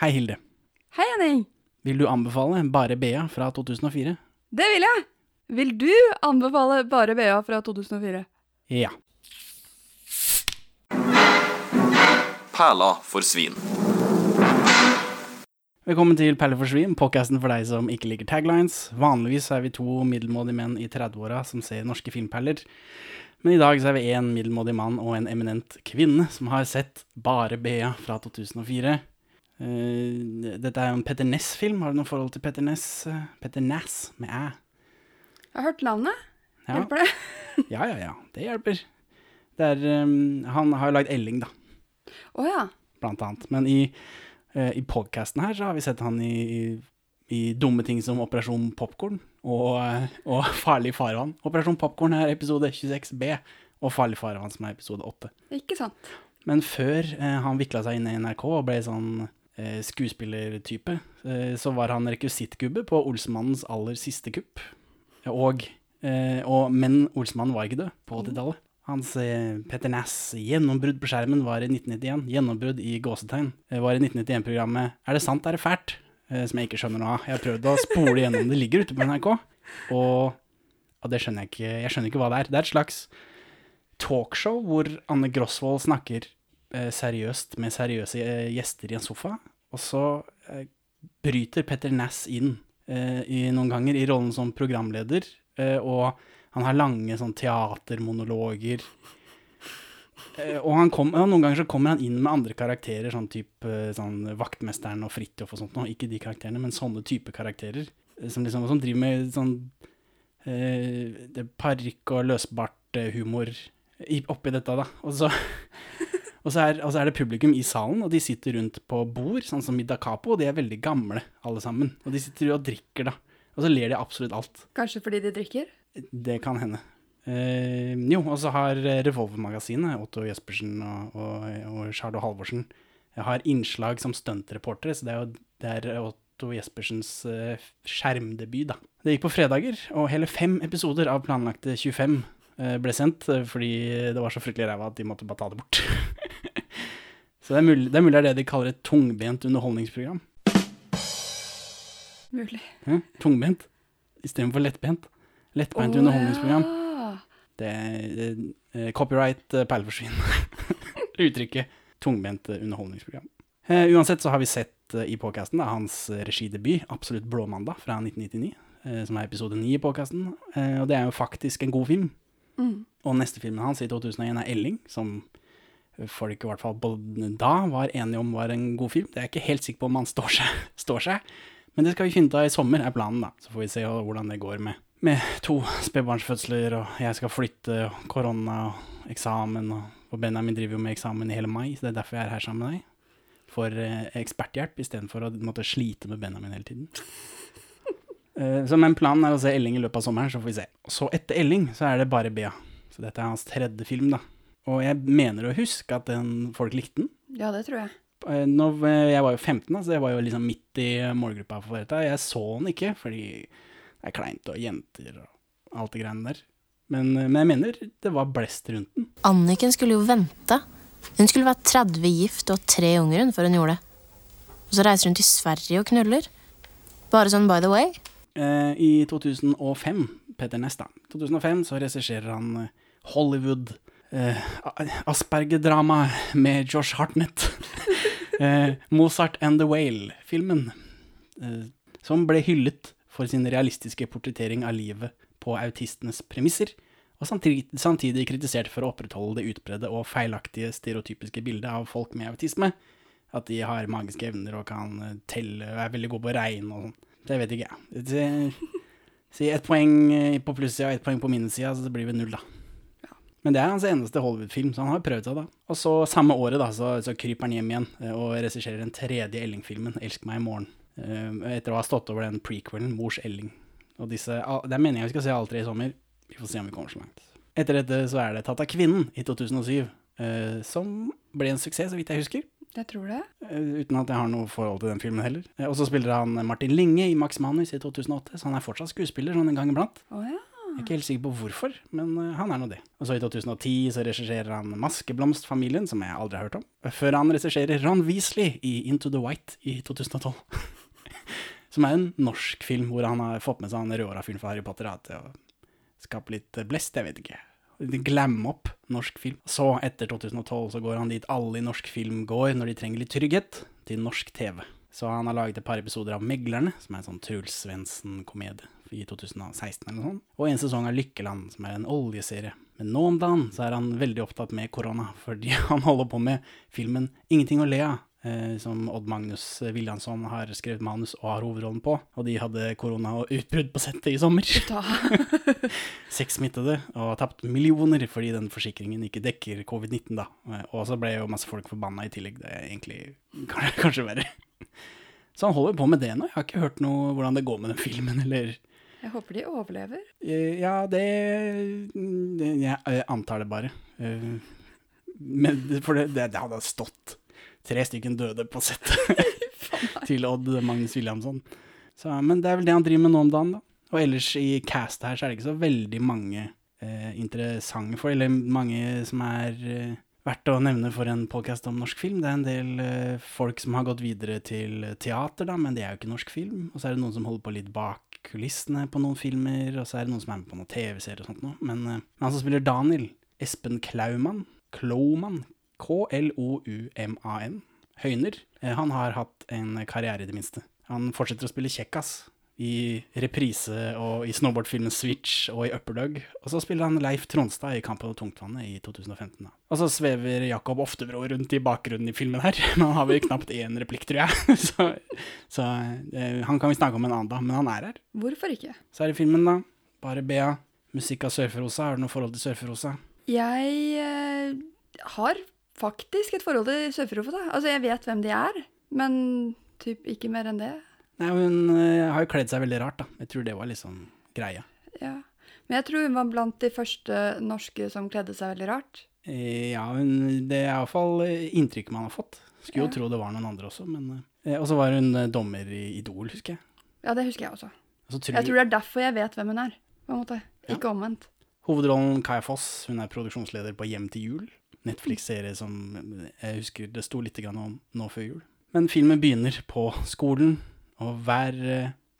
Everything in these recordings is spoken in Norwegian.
Hei, Hilde. Hei, Henning. Vil du anbefale Bare Bea fra 2004? Det vil jeg. Vil du anbefale Bare Bea fra 2004? Ja. Perla for svin. Velkommen til Perle for svin, podkasten for deg som ikke liker taglines. Vanligvis er vi to middelmådige menn i 30-åra som ser norske filmperler. Men i dag så er vi én middelmådig mann og en eminent kvinne som har sett Bare Bea fra 2004. Eh, dette er jo en Petter Ness-film. Har du noe forhold til Petter Ness? eh, Petter Nass med æ? Jeg har hørt navnet. Ja. Hjelper det? ja, ja, ja. Det hjelper. Det er, um, han har jo lagd Elling, da. Å ja. blant annet. Men i, uh, i podcasten her så har vi sett han i, i, i dumme ting som Operasjon Popkorn og, og Farlig farvann. Operasjon Popkorn er episode 26B, og Farlig farvann som er episode 8. Ikke sant. Men før uh, han vikla seg inn i NRK og ble sånn eh, skuespillertype, eh, så var han rekvisittgubbe på Olsmannens aller siste kupp. Og, eh, og, men Olsmannen var ikke død på 80-tallet. Hans eh, Petter Næss' gjennombrudd på skjermen var i 1991. Gjennombrudd i gåsetegn var i 1991-programmet Er det sant, er det fælt? Som jeg ikke skjønner noe av. Jeg har prøvd å spole gjennom det. ligger ute på NRK. Og, og det skjønner jeg ikke. Jeg skjønner ikke hva det er. Det er et slags talkshow hvor Anne Grosvold snakker seriøst med seriøse eh, gjester i en sofa. Og så eh, bryter Petter Nass inn eh, i noen ganger i rollen som programleder. Eh, og han har lange sånn teatermonologer. Eh, og han kom, ja, noen ganger så kommer han inn med andre karakterer, sånn type sånn Vaktmesteren og Fridtjof og sånt noe. Ikke de karakterene, men sånne type karakterer. eh, Som liksom som driver med sånn eh, parykk og løsbart-humor oppi dette, da. Og så, og, så er, og så er det publikum i salen, og de sitter rundt på bord, sånn som i Da Capo, og de er veldig gamle, alle sammen. Og de sitter og drikker, da. Og så ler de absolutt alt. Kanskje fordi de drikker? Det kan hende. Eh, jo, og så har eh, Revolvermagasinet, Otto Jespersen og, og, og Charlo Halvorsen, jeg har innslag som stuntreportere, så det er jo det er Otto Jespersens eh, skjermdebut, da. Det gikk på fredager, og hele fem episoder av planlagte 25 eh, ble sendt, eh, fordi det var så fryktelig ræva at de måtte bare ta det bort. så det er, mulig, det er mulig det er det de kaller et tungbent underholdningsprogram. Mulig. Hæ? Tungbent istedenfor lettbent. Lettbeint oh, underholdningsprogram. ja. Det er eh, copyright eh, perleforsvinn. Uttrykket tungbent eh, underholdningsprogram. Eh, uansett så har vi sett eh, i podcasten da, hans eh, regidebut, Absolutt blåmandag, fra 1999, eh, som er episode 9 i påkasten. Eh, og det er jo faktisk en god film. Mm. Og neste filmen hans i 2001 er Elling, som folk i hvert fall da var enige om var en god film. Det er jeg ikke helt sikker på om han står seg, står seg. Men det skal vi finne ut av i sommer, er planen, da. Så får vi se hvordan det går med, med to spedbarnsfødsler, og jeg skal flytte, og korona og eksamen, og, og Benjamin driver jo med eksamen i hele mai, så det er derfor jeg er her sammen med deg. For eh, eksperthjelp istedenfor å måtte slite med Benjamin hele tiden. Eh, så men planen er å se Elling i løpet av sommeren, så får vi se. Så etter Elling så er det bare Bea. Så dette er hans tredje film, da. Og jeg mener å huske at den, folk likte den. Ja, det tror jeg. Eh, Når, eh, jeg var jo 15, da, så jeg var jo liksom midt i målgruppa for dette. Jeg så den ikke, fordi det er kleint og jenter og alt det greiene der. Men, men jeg mener det var blest rundt den. Anniken skulle jo vente. Hun skulle være 30 gift og ha tre unger hun før hun gjorde det. Og så reiser hun til Sverige og knuller. Bare sånn by the way. Eh, I 2005, Peter Nesta, 2005 så regisserer han eh, Hollywood eh, Asperger-drama med Josh Hartnett. eh, Mozart and the Whale-filmen. Eh, som ble hyllet for sin realistiske portrettering av livet på autistenes premisser, og samtidig, samtidig kritisert for å opprettholde det utbredde og feilaktige stereotypiske bildet av folk med autisme. At de har magiske evner og kan eh, telle og er veldig gode på regn og sånn. Det vet ikke jeg. Si ett poeng eh, på plussida og ett poeng på minussida, så det blir vel null, da. Men det er hans eneste Hollywood-film, så han har prøvd seg, da. Og så samme året, da, så, så kryper han hjem igjen eh, og regisserer den tredje Elling-filmen, 'Elsk meg i morgen'. Eh, Etter å ha stått over den prequelen, 'Mors Elling'. Og disse, Det er meningen vi skal se alle tre i sommer. Vi får se om vi kommer så langt. Etter dette så er det 'Tatt av kvinnen' i 2007, eh, som ble en suksess, så vidt jeg husker. Jeg tror det. Eh, Uten at jeg har noe forhold til den filmen heller. Eh, Og så spiller han Martin Linge i Max Manus i 2008, så han er fortsatt skuespiller sånn en gang iblant. Oh, ja. Jeg er ikke helt sikker på hvorfor, men eh, han er nå det. Og så i 2010 så regisserer han Maskeblomstfamilien, som jeg aldri har hørt om. Før han regisserer Ron Weasley i Into the White i 2012. som er en norsk film hvor han har fått med seg han Røra-fyren fra Harry Potter da, til å skape litt blest, jeg vet ikke. Glamme opp norsk film. Så, etter 2012, så går han dit alle i norsk film går når de trenger litt trygghet, til norsk TV. Så han har laget et par episoder av Meglerne, som er en sånn Truls Svendsen-komedie i 2016 eller noe sånt. Og en sesong av Lykkeland, som er en oljeserie. Men nå om dagen så er han veldig opptatt med korona, fordi han holder på med filmen Ingenting å le av. Eh, som Odd Magnus Williamson har skrevet manus og har hovedrollen på. Og de hadde korona og utbrudd på settet i sommer. Seks smittede og har tapt millioner fordi den forsikringen ikke dekker covid-19, da. Eh, Og så ble jo masse folk forbanna i tillegg. Det er egentlig kanskje, verre. Så han holder på med det nå. Jeg har ikke hørt noe hvordan det går med den filmen, eller Jeg håper de overlever. Eh, Ja, det det- Jeg antar det bare. Men for det, det, det hadde stått tre stykken døde på settet til Odd Magnus Williamson. Så, men det er vel det han driver med nå om dagen, da. Og ellers i castet her så er det ikke så veldig mange eh, interessante for, eller mange som er eh, verdt å nevne for en podcast om norsk film. Det er en del eh, folk som har gått videre til teater, da, men det er jo ikke norsk film. Og så er det noen som holder på litt bak kulissene på noen filmer, og så er det noen som er med på noen TV-serier og sånt noe. Men eh, han som spiller Daniel, Espen Klaumann, Klaumann, K-L-O-U-M-A-N, Høyner, eh, han har hatt en karriere i det minste. Han fortsetter å spille kjekkas i reprise og i snowboardfilmen Switch og i Upperdog. Og så spiller han Leif Tronstad i Kampen om tungtvannet i 2015. Da. Og så svever Jakob Oftebro rundt i bakgrunnen i filmen her, men han har vel knapt én replikk, tror jeg. Så, så eh, han kan vi snakke om en annen dag, men han er her. Hvorfor ikke? Så er det filmen, da. Bare Bea. Musikk av Surferosa. Har du noe forhold til Surferosa? Jeg eh, har faktisk et forhold til Surferofa. Altså, jeg vet hvem de er, men typ ikke mer enn det. Nei, hun eh, har jo kledd seg veldig rart, da. Jeg tror det var liksom greia. Ja. Men jeg tror hun var blant de første norske som kledde seg veldig rart. Eh, Ja, hun, det er iallfall inntrykket man har fått. Skulle jo tro det var noen andre også, men eh, Og så var hun eh, dommer i Idol, husker jeg. Ja, det husker jeg også. Altså, tror Jeg tror det er derfor jeg vet hvem hun er, på en måte. Ja. Ikke omvendt. Hovedrollen Kaja Foss, hun er produksjonsleder på Hjem til jul. Netflix-serie som jeg husker det sto litt om nå før jul. Men filmen begynner på skolen, og hver,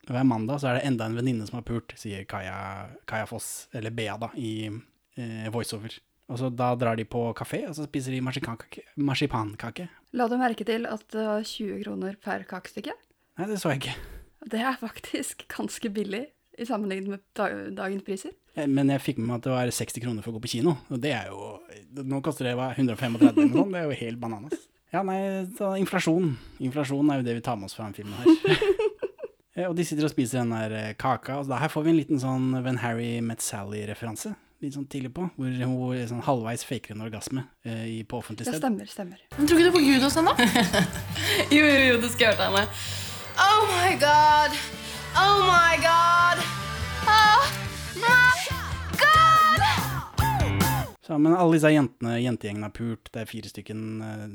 hver mandag så er det enda en venninne som har pult, sier Kaja, Kaja Foss, eller Bea da, i eh, voiceover. Og så da drar de på kafé, og så spiser de marsipankake. marsipankake. La du merke til at det var 20 kroner per kakestykke? Nei, det så jeg ikke. Det er faktisk ganske billig i sammenlignet med dagens priser. Eh, Men jeg fikk med meg at det var 60 kroner for å gå på kino, og det er jo Nå koster det hva, 135 eller noe sånt, det er jo helt bananas. Ja, nei, så inflasjon. Inflasjon er jo det vi tar med oss fra den filmen her. Eh, og de sitter og spiser den der eh, kaka, og så her får vi en liten sånn When Harry Met Sally-referanse. Litt sånn tidlig på, hvor hun sånn halvveis faker en orgasme eh, på offentlig Det sted. stemmer, stemmer. Men tror ikke du på Gud hos henne? Jo, jo, jo, du skal høre deg. Oh my god. Oh my god. Oh my god. Så, men alle disse jentene, jentegjengene har pult, det er fire stykken eh,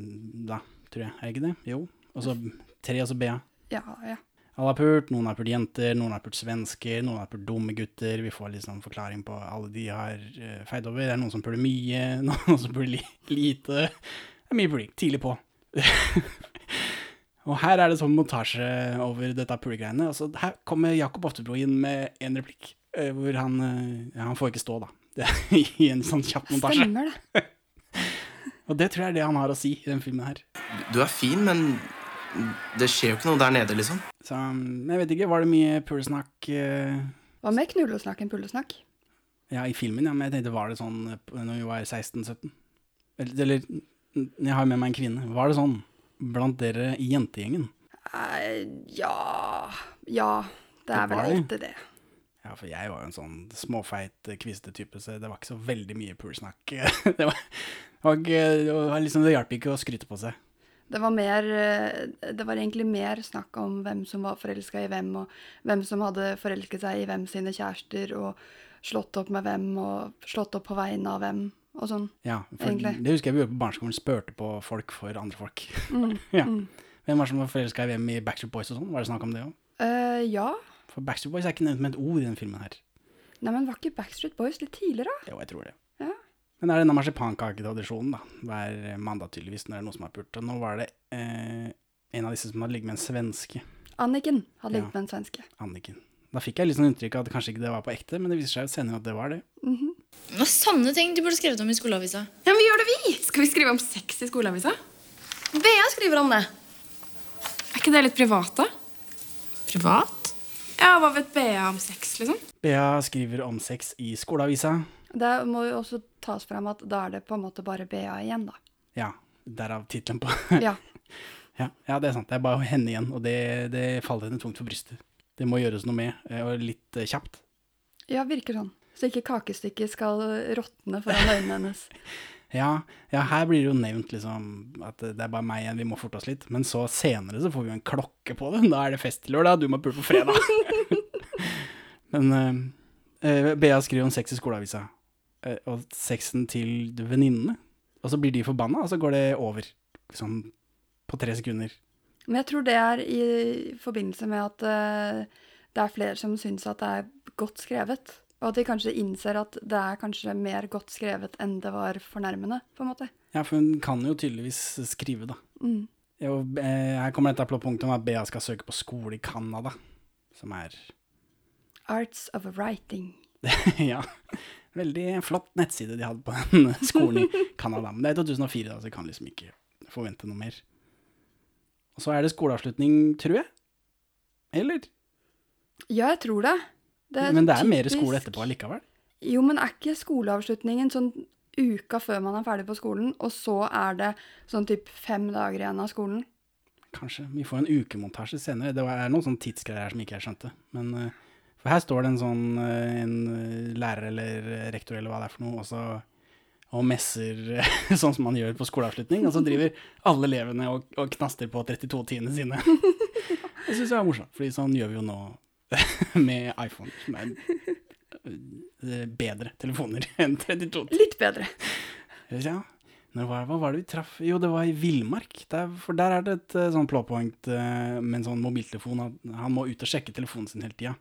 da, tror jeg. Er det ikke det? Jo. Og så tre, og så Bea. Ja, ja. Alle har pult, noen har pult jenter, noen har pult svensker, noen har pult dumme gutter. Vi får sånn forklaring på alle de har uh, feid over. Det er noen som puler mye, noen som puler li lite. Det er mye puling. Tidlig på. og her er det sånn montasje over dette pulegreiene. Altså, her kommer Jakob Oftebro inn med en replikk, eh, hvor han eh, ja, Han får ikke stå, da. Det er I en sånn kjapp montasje. Stemmer det. Og det tror jeg er det han har å si i den filmen her. Du er fin, men det skjer jo ikke noe der nede, liksom. Så um, jeg vet ikke, var det mye pulesnakk uh, Hva med knullesnakk enn pullesnakk? Ja, i filmen, ja, men jeg tenkte, var det sånn eh, når vi var 16-17? Eller, eller, jeg har med meg en kvinne. Var det sånn blant dere i jentegjengen? Uh, ja Ja, det Det er vel alltid det. Ja, for jeg var jo en sånn småfeit, eh, kviste type, så det var ikke så veldig mye poolsnakk. var, det, var liksom, det hjalp ikke å skryte på seg. Det var mer eh, Det var egentlig mer snakk om hvem som var forelska i hvem, og hvem som hadde forelsket seg i hvem sine kjærester, og slått opp med hvem, og slått opp på vegne av hvem, og sånn. Ja, Egentlig. det husker jeg vi gjorde på barneskolen, spurte på folk for andre folk. Mm, ja. mm. Hvem var som var forelska i hvem i Backstreet Boys og sånn? Var det snakk om det òg? Uh, ja. For Backstreet Boys er ikke nevnt med et ord i den filmen her. Nei, men var ikke Backstreet Boys litt tidligere? da? Jo, jeg tror det. Ja. Men det er denne marsipankaketradisjonen, da. Hver mandag, tydeligvis, når det er noen som har pult. Og nå var det eh, en av disse som hadde ligget med en svenske. Anniken hadde Ja. ligget med en svenske. Anniken. Da fikk jeg litt sånn inntrykk av at kanskje ikke det var på ekte, men det viser seg jo senere at det var det. Det var sanne ting du burde skrevet om i skoleavisa. Ja, men gjør det vi! Skal vi skrive om sex i skoleavisa? Bea skriver om det. Er ikke det litt privat, da? Privat? Ja, Hva vet Bea om sex, liksom? Bea skriver om sex i skoleavisa. Det må jo også tas frem at da er det på en måte bare Bea igjen, da. Ja, derav tittelen på Ja. ja, ja, det er sant. Det er bare henne igjen, og det, det faller henne tungt for brystet. Det må gjøres noe med, eh, og litt eh, kjapt. ja, virker sånn. Så ikke kakestykket skal råtne foran øynene hennes. Ja, ja, her blir det jo nevnt liksom at det er bare meg igjen, vi må forte oss litt. Men så senere så får vi jo en klokke på det. Da er det fest til lørdag, du må pule på fredag. Men eh, eh, Bea skriver om sex i skoleavisa, uh, og sexen til venninnene. Og så blir de forbanna, og så går det over. Sånn på tre sekunder. Men jeg tror det er i forbindelse med at uh, det er flere som syns at det er godt skrevet. Og at de kanskje innser at det er kanskje mer godt skrevet enn det var fornærmende, på en måte. Ja, for hun kan jo tydeligvis skrive, da. Mm. Jo, eh, her kommer dette punktet om at Bea skal søke på skole i Canada. Som er Arts of writing. Ja. Veldig flott nettside de hadde på den skolen i Canada. Men det er 2004, da, så jeg kan liksom ikke forvente noe mer. Og så er det skoleavslutning, tror jeg. Eller? Ja, jeg tror det. Det Men det er mer skole etterpå allikevel. Jo, men er ikke skoleavslutningen sånn uka før man er ferdig på skolen, og så er det sånn typ fem dager igjen av skolen? Kanskje. Vi får en ukemontasje senere. Det er noen sånn tidsgreier her som ikke jeg skjønte. Men eh, For her står det en sånn eh, en eh, lærer eller rektor eller hva det er for noe, og så og messer sånn som man gjør på skoleavslutning. Og så driver alle elevene og, og knaster på 32-tiende sine. Det syns jeg er morsomt, for sånn gjør vi jo nå med iPhone, som er eh, bedre telefoner enn 32. Litt bedre. Ja. Var, hva var det vi traff? Jo, det var i Villmark. Der, for der er det et eh, sånn plotpoint eh, med en sånn mobiltelefon. Han må ut og sjekke telefonen sin hele tida.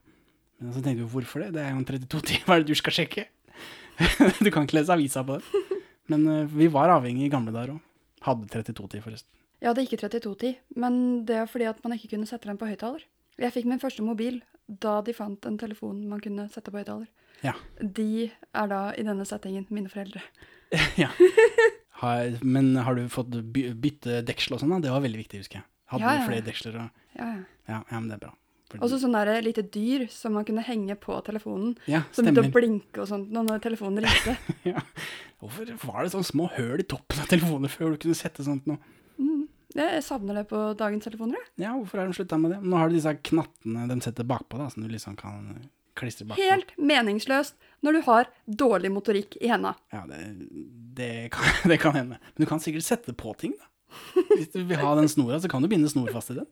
Men så tenkte vi hvorfor det? Det er jo en 32-tid. Hva er det du skal sjekke? du kan ikke lese avisa på det. Men eh, vi var avhengig i gamle dager òg. Hadde 32-tid, forresten. Jeg hadde ikke 3210, men det er fordi at man ikke kunne sette den på høyttaler. Jeg fikk min første mobil da de fant en telefon man kunne sette på høyttaler. Ja. De er da i denne settingen mine foreldre. ja. Har, men har du fått by, bytte deksel og sånn? Det var veldig viktig, husker jeg. Hadde Ja, ja, du flere deksler? Og, Ja, ja. ja, ja, men det er bra. Fordi- Også sånn der lite dyr som man kunne henge på telefonen. ja, Som begynte å blinke og sånt når telefonen ringte. Ja. Hvorfor var det sånne små høl i toppen av telefoner før du kunne sette sånt noe? Jeg savner det på dagens telefoner. jeg. Ja, hvorfor har de slutta med det? Nå har du disse knattene de setter bakpå, da, som du liksom kan klistre bakpå. Helt meningsløst når du har dårlig motorikk i henda. Ja, det, det, kan, det kan hende. Men du kan sikkert sette på ting, da. Hvis du vil ha den snora, så kan du binde snor fast i den.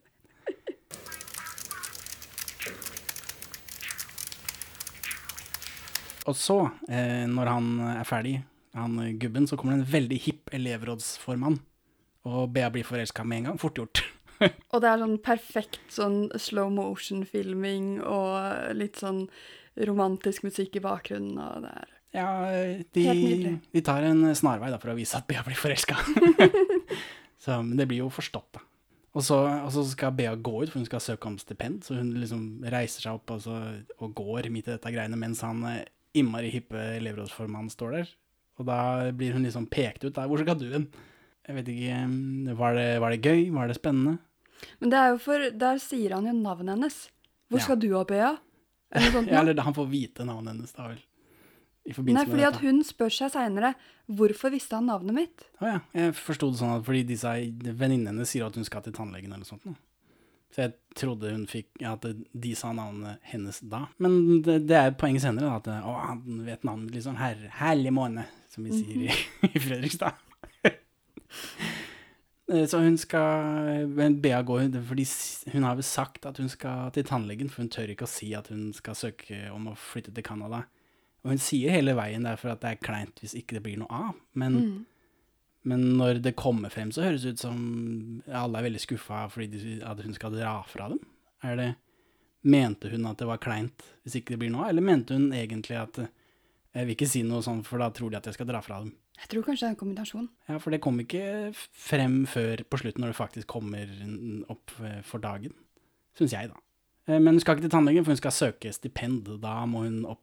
Og så, eh, når han er ferdig, han gubben, så kommer det en veldig hipp elevrådsformann. Og Bea blir forelska med en gang. Fort gjort. Og det er sånn perfekt sånn slow motion-filming og litt sånn romantisk musikk i bakgrunnen. Og det er Ja, Helt de, de tar en snarvei da, for å vise at Bea blir forelska. men det blir jo forstått, da. Og så, og så skal Bea gå ut, for hun skal søke om stipend. Så hun liksom reiser seg opp og, så, og går midt i dette greiene, mens han eh, innmari hippe elevrådsformannen står der. Og da blir hun liksom pekt ut. der. 'Hvor skal du hen?' Jeg vet ikke, var det, var det gøy? Var det spennende? Men det er jo for Der sier han jo navnet hennes. Hvor Ja. skal du opp, Øya? Eller sånt. Ja, eller han får vite navnet hennes, da vel. I Nei, forbindelse fordi med at hun spør seg seinere hvorfor visste han navnet mitt. Å ja, jeg forsto det sånn at fordi disse venninnene hennes sier at hun skal til tannlegen eller noe sånt. nå. Så jeg trodde hun fikk ja, at de sa navnet hennes da. Men det, det er poenget senere, da, at å, han vet navnet liksom. Her, herlig måne, som vi sier i, i Fredrikstad. Eh, Så hun skal Bea går fordi hun har vel sagt at hun skal til tannlegen, for hun tør ikke å si at hun skal søke om å flytte til Canada. Og hun sier hele veien derfor at det er kleint hvis ikke det blir noe av. Men, men når det kommer frem, så høres det ut som alle er veldig skuffa fordi de, at hun skal dra fra dem. Er det mente hun at det var kleint hvis ikke det blir noe, av, eller mente hun egentlig at eh, jeg vil ikke si noe sånn, for da tror de at jeg skal dra fra dem. Jeg tror kanskje det er en kombinasjon. Ja, for det kom ikke frem før på slutten, når det faktisk kommer opp eh, for dagen. Syns jeg, da. Eh, Men hun skal ikke til tannlegen, for hun skal søke stipend. Da må hun opp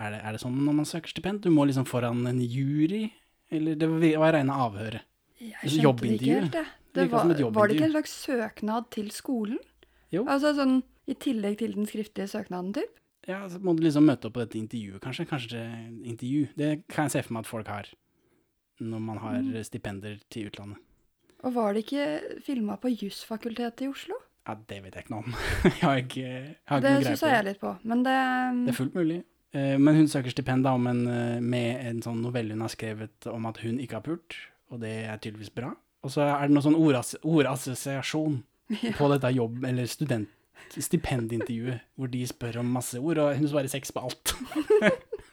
Er det, er det sånn når man søker stipend? Du må liksom foran en jury? Eller det var reine avhøret? Jeg Altså, skjønte det ikke helt, jeg. Det var, var det ikke en slags søknad til skolen? Jo. Altså sånn i tillegg til den skriftlige søknaden, typ? Ja, så må du liksom møte opp på dette intervjuet, kanskje. Kanskje det- intervju. Det kan jeg se for meg at folk har når man har Mm. stipender til utlandet. Og var det ikke filma på Jusfakultetet i Oslo? Ja, det vet jeg ikke noe om. jeg har ikke, jeg har Det greie syns på det. jeg litt på. Men det, Det er fullt mulig. Eh, Men hun søker stipend da, om en, eh, med en sånn novelle hun har skrevet om at hun ikke har pult, og det er tydeligvis bra. Og så er det noe sånn ordass ordassosiasjon på dette jobb- eller student stipendintervjuet, hvor de spør om masse ord, og hun svarer seks på alt.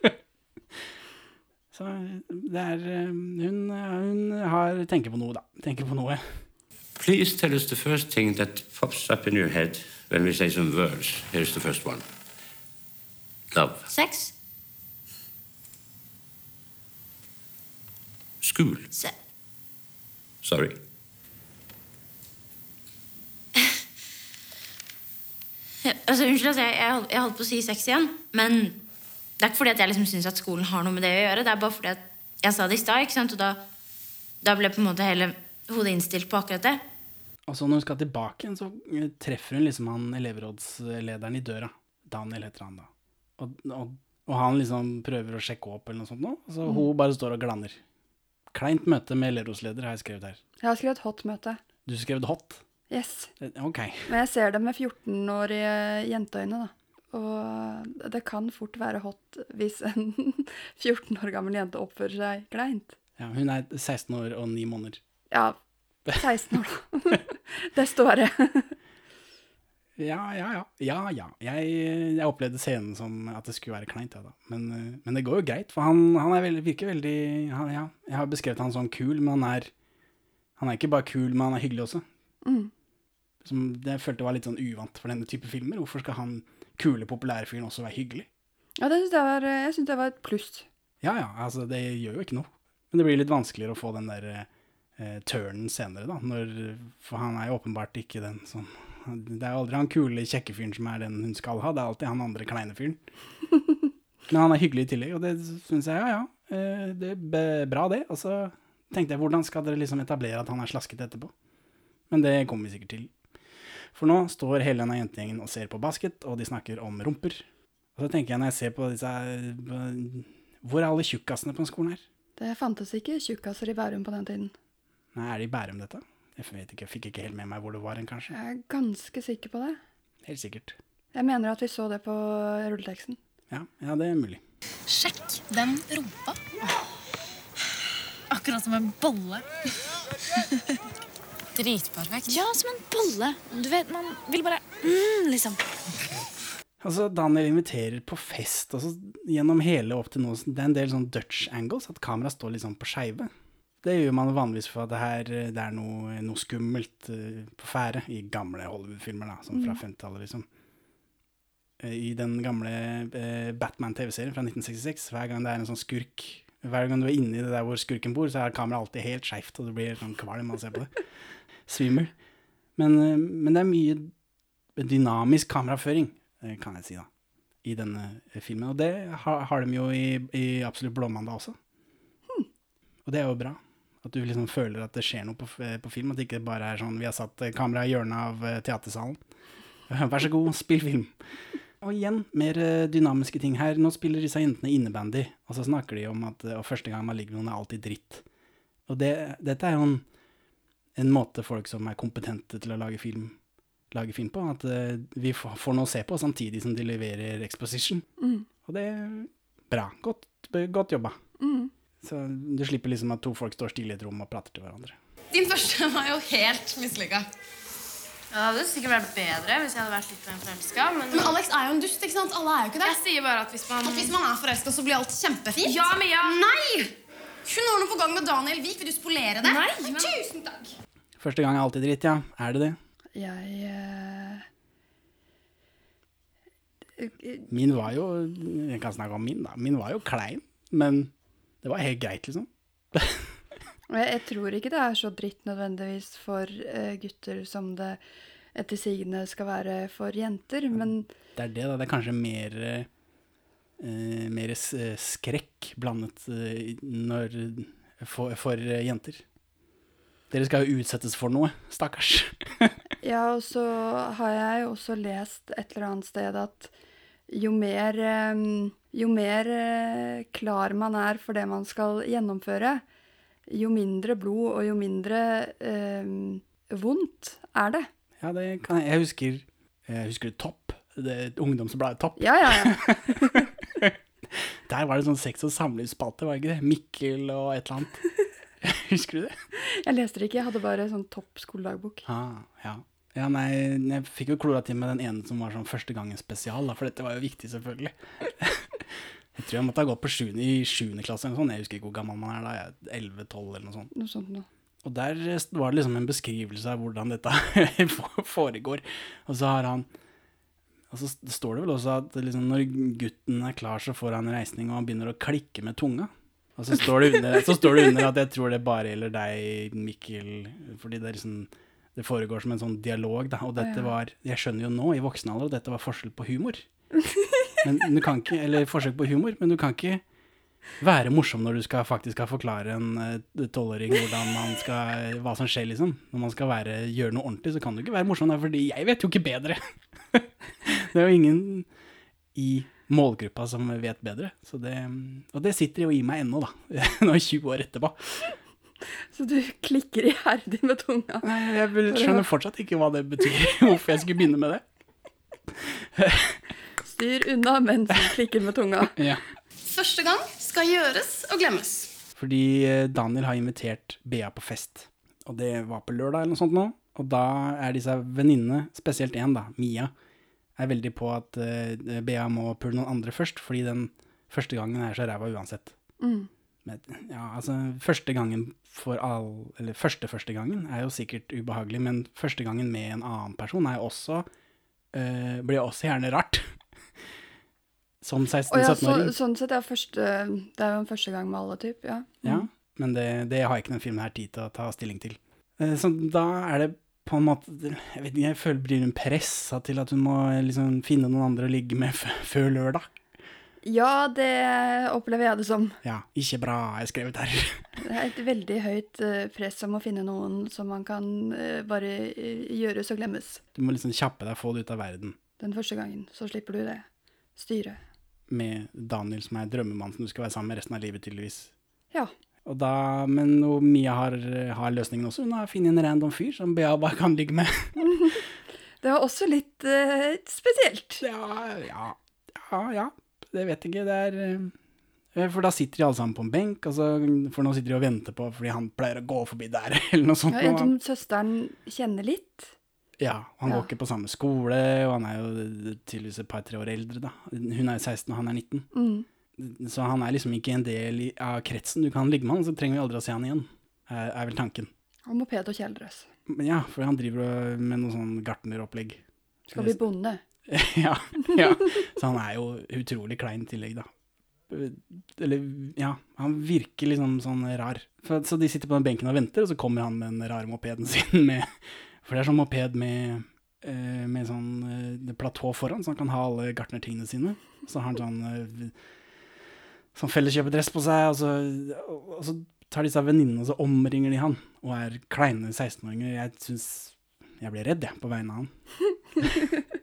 så det er eh, Hun, hun har, tenker på noe, da. Tenker på noe. Please tell us the first thing that pops up in your head when we say some words. Here's the first one love, Sex? school. Se Sorry. Altså, unnskyld, altså, jeg, jeg, holdt- jeg holdt på å si sex igjen. Men det er ikke fordi at jeg liksom syns at skolen har noe med det å gjøre. Det er bare fordi at jeg sa det i stad, ikke sant? og da, da ble på en måte hele hodet innstilt på akkurat det. Og så når hun skal tilbake igjen, så eh, treffer hun liksom han elevrådslederen i døra. Daniel heter han da. Og, og, og han liksom prøver å sjekke opp eller noe sånt nå, så så hun bare står og glanner. Kleint møte med elevrådsleder har jeg skrevet her. Jeg har skrevet hot-møte. Du skrev det hot? Yes. Eh, Ok. Men jeg ser det med 14-årige jenteøyne, da. Og det kan fort være hot hvis en 14 år gammel jente oppfører seg kleint. Ja, hun er 16 år og 9 måneder. Ja, 16 år, da. Desto verre. Ja, ja, ja. Ja, ja. Jeg, jeg opplevde scenen som at det skulle være kleint, ja, da. Men, eh, men det går jo greit, for han, han er veldig, virker veldig han, ja, Jeg har beskrevet han som kul, men han er Han er ikke bare kul, men han er hyggelig også. Mm. Som det jeg følte var litt sånn uvant for denne type filmer. Hvorfor skal han kule, populære fyren også være hyggelig? Ja, det synes jeg, var, jeg synes det var et pluss. Ja, ja, altså det gjør jo ikke noe. Men det blir litt vanskeligere å få den der eh, turnen senere, da. Når, for han er jo åpenbart ikke den som Det er jo aldri han kule, kjekke fyren som er den hun skal ha, det er alltid han andre kleine fyren. Men han er hyggelig i tillegg, og det syns jeg, ja ja. eh, Det er bra, det. Og så tenkte jeg, hvordan skal dere liksom etablere at han er slasket etterpå? Men det kommer vi sikkert til. For nå står hele denne jentegjengen og ser på basket, og de snakker om rumper. Og så tenker jeg når jeg ser på disse Hvor er alle tjukkasene på den skolen her? Det fantes ikke tjukkaser i Bærum på den tiden. Nei, er det i Bærum dette? Jeg vet ikke, jeg fikk ikke helt med meg hvor det var hen, kanskje. Jeg er ganske sikker på det. Helt sikkert. Jeg mener at vi så det på rulleteksten. Ja, ja, det er mulig. Sjekk den rumpa. Akkurat som en bolle. Dritperfekt. Ja, som en bolle. Du vet, man vil bare mm, liksom. Altså, Daniel inviterer på fest, og så gjennom hele opp til nå, det er en del sånn Dutch angles, at kameraet står litt sånn på skeive. Det gjør man vanligvis for at det her det er noe, noe skummelt eh, på ferde i gamle Hollywood-filmer, da, sånn fra Mm. 50-tallet, liksom. Eh, I den gamle eh, Batman-TV-serien fra 1966, hver gang det er en sånn skurk Hver gang du er inne i det der hvor skurken bor, så er kameraet alltid helt skeivt, og du blir sånn kvalm av å se på det. Svimmel. Men, eh, men det er mye dynamisk kameraføring, eh, kan jeg si, da, i denne eh, filmen. Og det har, har de jo i, i Absolutt blåmandag også. Og det er jo bra. At du liksom føler at det skjer noe på, på film, at det ikke bare er sånn vi har satt kamera kameraet i hjørnet av teatersalen. Vær så god, spill film. Og igjen, mer dynamiske ting her. Nå spiller disse jentene innebandy, og så snakker de om at og første gang man ligger med noen, er alltid dritt. Og det, dette er jo en, en måte folk som er kompetente til å lage film, lager film på. At eh, vi får, noe å se på samtidig som de leverer exposition. Mm. Og det er bra. Godt, godt jobba. Mm. Så du slipper liksom at to folk står stille i et rom og prater til hverandre. Din første var jo helt mislykka. Ja, det hadde sikkert vært bedre hvis jeg hadde vært litt mer forelska. Men... Men Alex er jo en dust, ikke sant? Alle er jo ikke det. Jeg sier bare at hvis man At hvis man er forelska, så blir alt kjempefint? Ja, Mia! Nei! Hun har noe på gang med Daniel Wiik. Vil du spolere det? Nei, men- Tusen takk. Første gang er alltid dritt, ja. Er det det? Jeg uh... Min var jo Jeg kan snakke om min, da. Min var jo klein, men det var helt greit, liksom. Jeg, tror ikke det er så dritt nødvendigvis for eh, gutter som det etter sigende skal være for jenter, men Det er det, da. Det er kanskje mer eh, mer skrekk blandet når, for, for jenter. Dere skal jo utsettes for noe, stakkars. Ja, og så har jeg jo også lest et eller annet sted at jo mer, jo mer eh, klar man er for det man skal gjennomføre, jo mindre blod og jo mindre eh, vondt er det. Ja, det kan jeg. Jeg husker, jeg husker Topp. Det ungdomsbladet Topp. Ja, ja, ja. Der var det sånn sex- og samlivsspalte, var det ikke det? Mikkel og et eller annet. Husker du det? Jeg leste det ikke, jeg hadde bare sånn topp skoledagbok. Ah, ja. ja, nei, jeg fikk jo klora til med den ene som var sånn første gangen spesial, da, for dette var jo viktig, selvfølgelig. Jeg tror jeg måtte ha gått på sjuende, i sjuende klasse eller noe sånt. Jeg husker ikke hvor gammel man er da. elleve-tolv 11-12 eller noe sånt. Noe sånt noe. Og der eh, var det liksom en beskrivelse av hvordan dette foregår. Og så har han Og så står det vel også at liksom når gutten er klar, så får han reisning, og han begynner å klikke med tunga. Og så står det under, så står det under at jeg tror det bare gjelder deg, Mikkel, fordi det er sånn det foregår som en sånn dialog, da. Og dette var Jeg skjønner jo nå, i voksen alder, at dette var forskjell på humor. Men du kan ikke, eller forsøk på humor, men du kan ikke være morsom når du skal faktisk skal forklare en eh, tolvåring hva som skjer, liksom. Når man skal være, gjøre noe ordentlig, så kan du ikke være morsom, da, fordi jeg vet jo ikke bedre. det er jo ingen i målgruppa som vet bedre. Så det, og det sitter jo i meg ennå, da. Nå 20 år etterpå. Så du klikker iherdig med tunga. Nei, jeg skjønner fortsatt ikke hva det betyr, hvorfor jeg skulle begynne med det. Styr unna mens du klikker med tunga. Ja. Første gang skal gjøres og glemmes. Fordi eh, Daniel har invitert Bea på fest. Og det var på lørdag eller noe sånt nå. Og da er disse venninnene, spesielt én, da, Mia, er veldig på at uh, Bea må pule noen andre først, fordi den første gangen er så ræva uansett. Mm. Men, ja, altså, første gangen for all Eller første første gangen er jo sikkert ubehagelig, men første gangen med en annen person er jo også uh, Blir også gjerne rart. Som Og ja, så, 16-17-åring. sånn sett, ja, første, det er jo en første gang med alle, typ, ja. Ja, men det, det har ikke den filmen her tid til å ta stilling til. Uh, Så da er det på en måte Jeg vet ikke, jeg føler blir hun pressa til at hun må liksom finne noen andre å ligge med før lørdag. Ja, det opplever jeg det som. Ja, ikke bra, er skrevet her. Det er et veldig høyt eh, press om å finne noen som man kan eh, bare eh, gjøres og glemmes. Du må liksom kjappe deg, få det ut av verden. Den første gangen, så slipper du det. Styret. Med Daniel som er drømmemannen som du skal være sammen med resten av livet, tydeligvis. Ja. Da, men Mia har, har løsningen også. Hun har funnet en random fyr som Bea bare kan ligge med. Det var også litt uh, spesielt. Ja, ja, ja, ja. Det vet jeg ikke. Det er eh, For da sitter de alle sammen på en benk, altså, for nå sitter de og venter på fordi han pleier å gå forbi der, eller noe sånt. Ja, en som søsteren kjenner litt. ja, han Ja. går ikke på samme skole, og han er jo tydeligvis et par-tre år eldre, da. Hun er 16, og han er 19. Mm. Så han er liksom ikke en del av kretsen. Du kan ligge med han, så trenger vi aldri å se han igjen, er, er vel tanken. Og moped og kjeledress. Ja, for han driver med noe sånn gartneropplegg. Skal bli bonde. ja, ja. Så han er jo utrolig klein i tillegg, da. Eller, ja, han virker liksom sånn rar. For, så de sitter på den benken og venter, og så kommer han med den rare mopeden sin med For det er sånn moped med, eh, med sånn eh, platå foran, så han kan ha alle gartnertingene sine. Så har han sånn eh, sånn felleskjøpedress på seg, og så, og så tar disse venninnene og så omringer de han, og er kleine 16-åringer. Jeg syns Jeg blir redd, jeg, på vegne av han.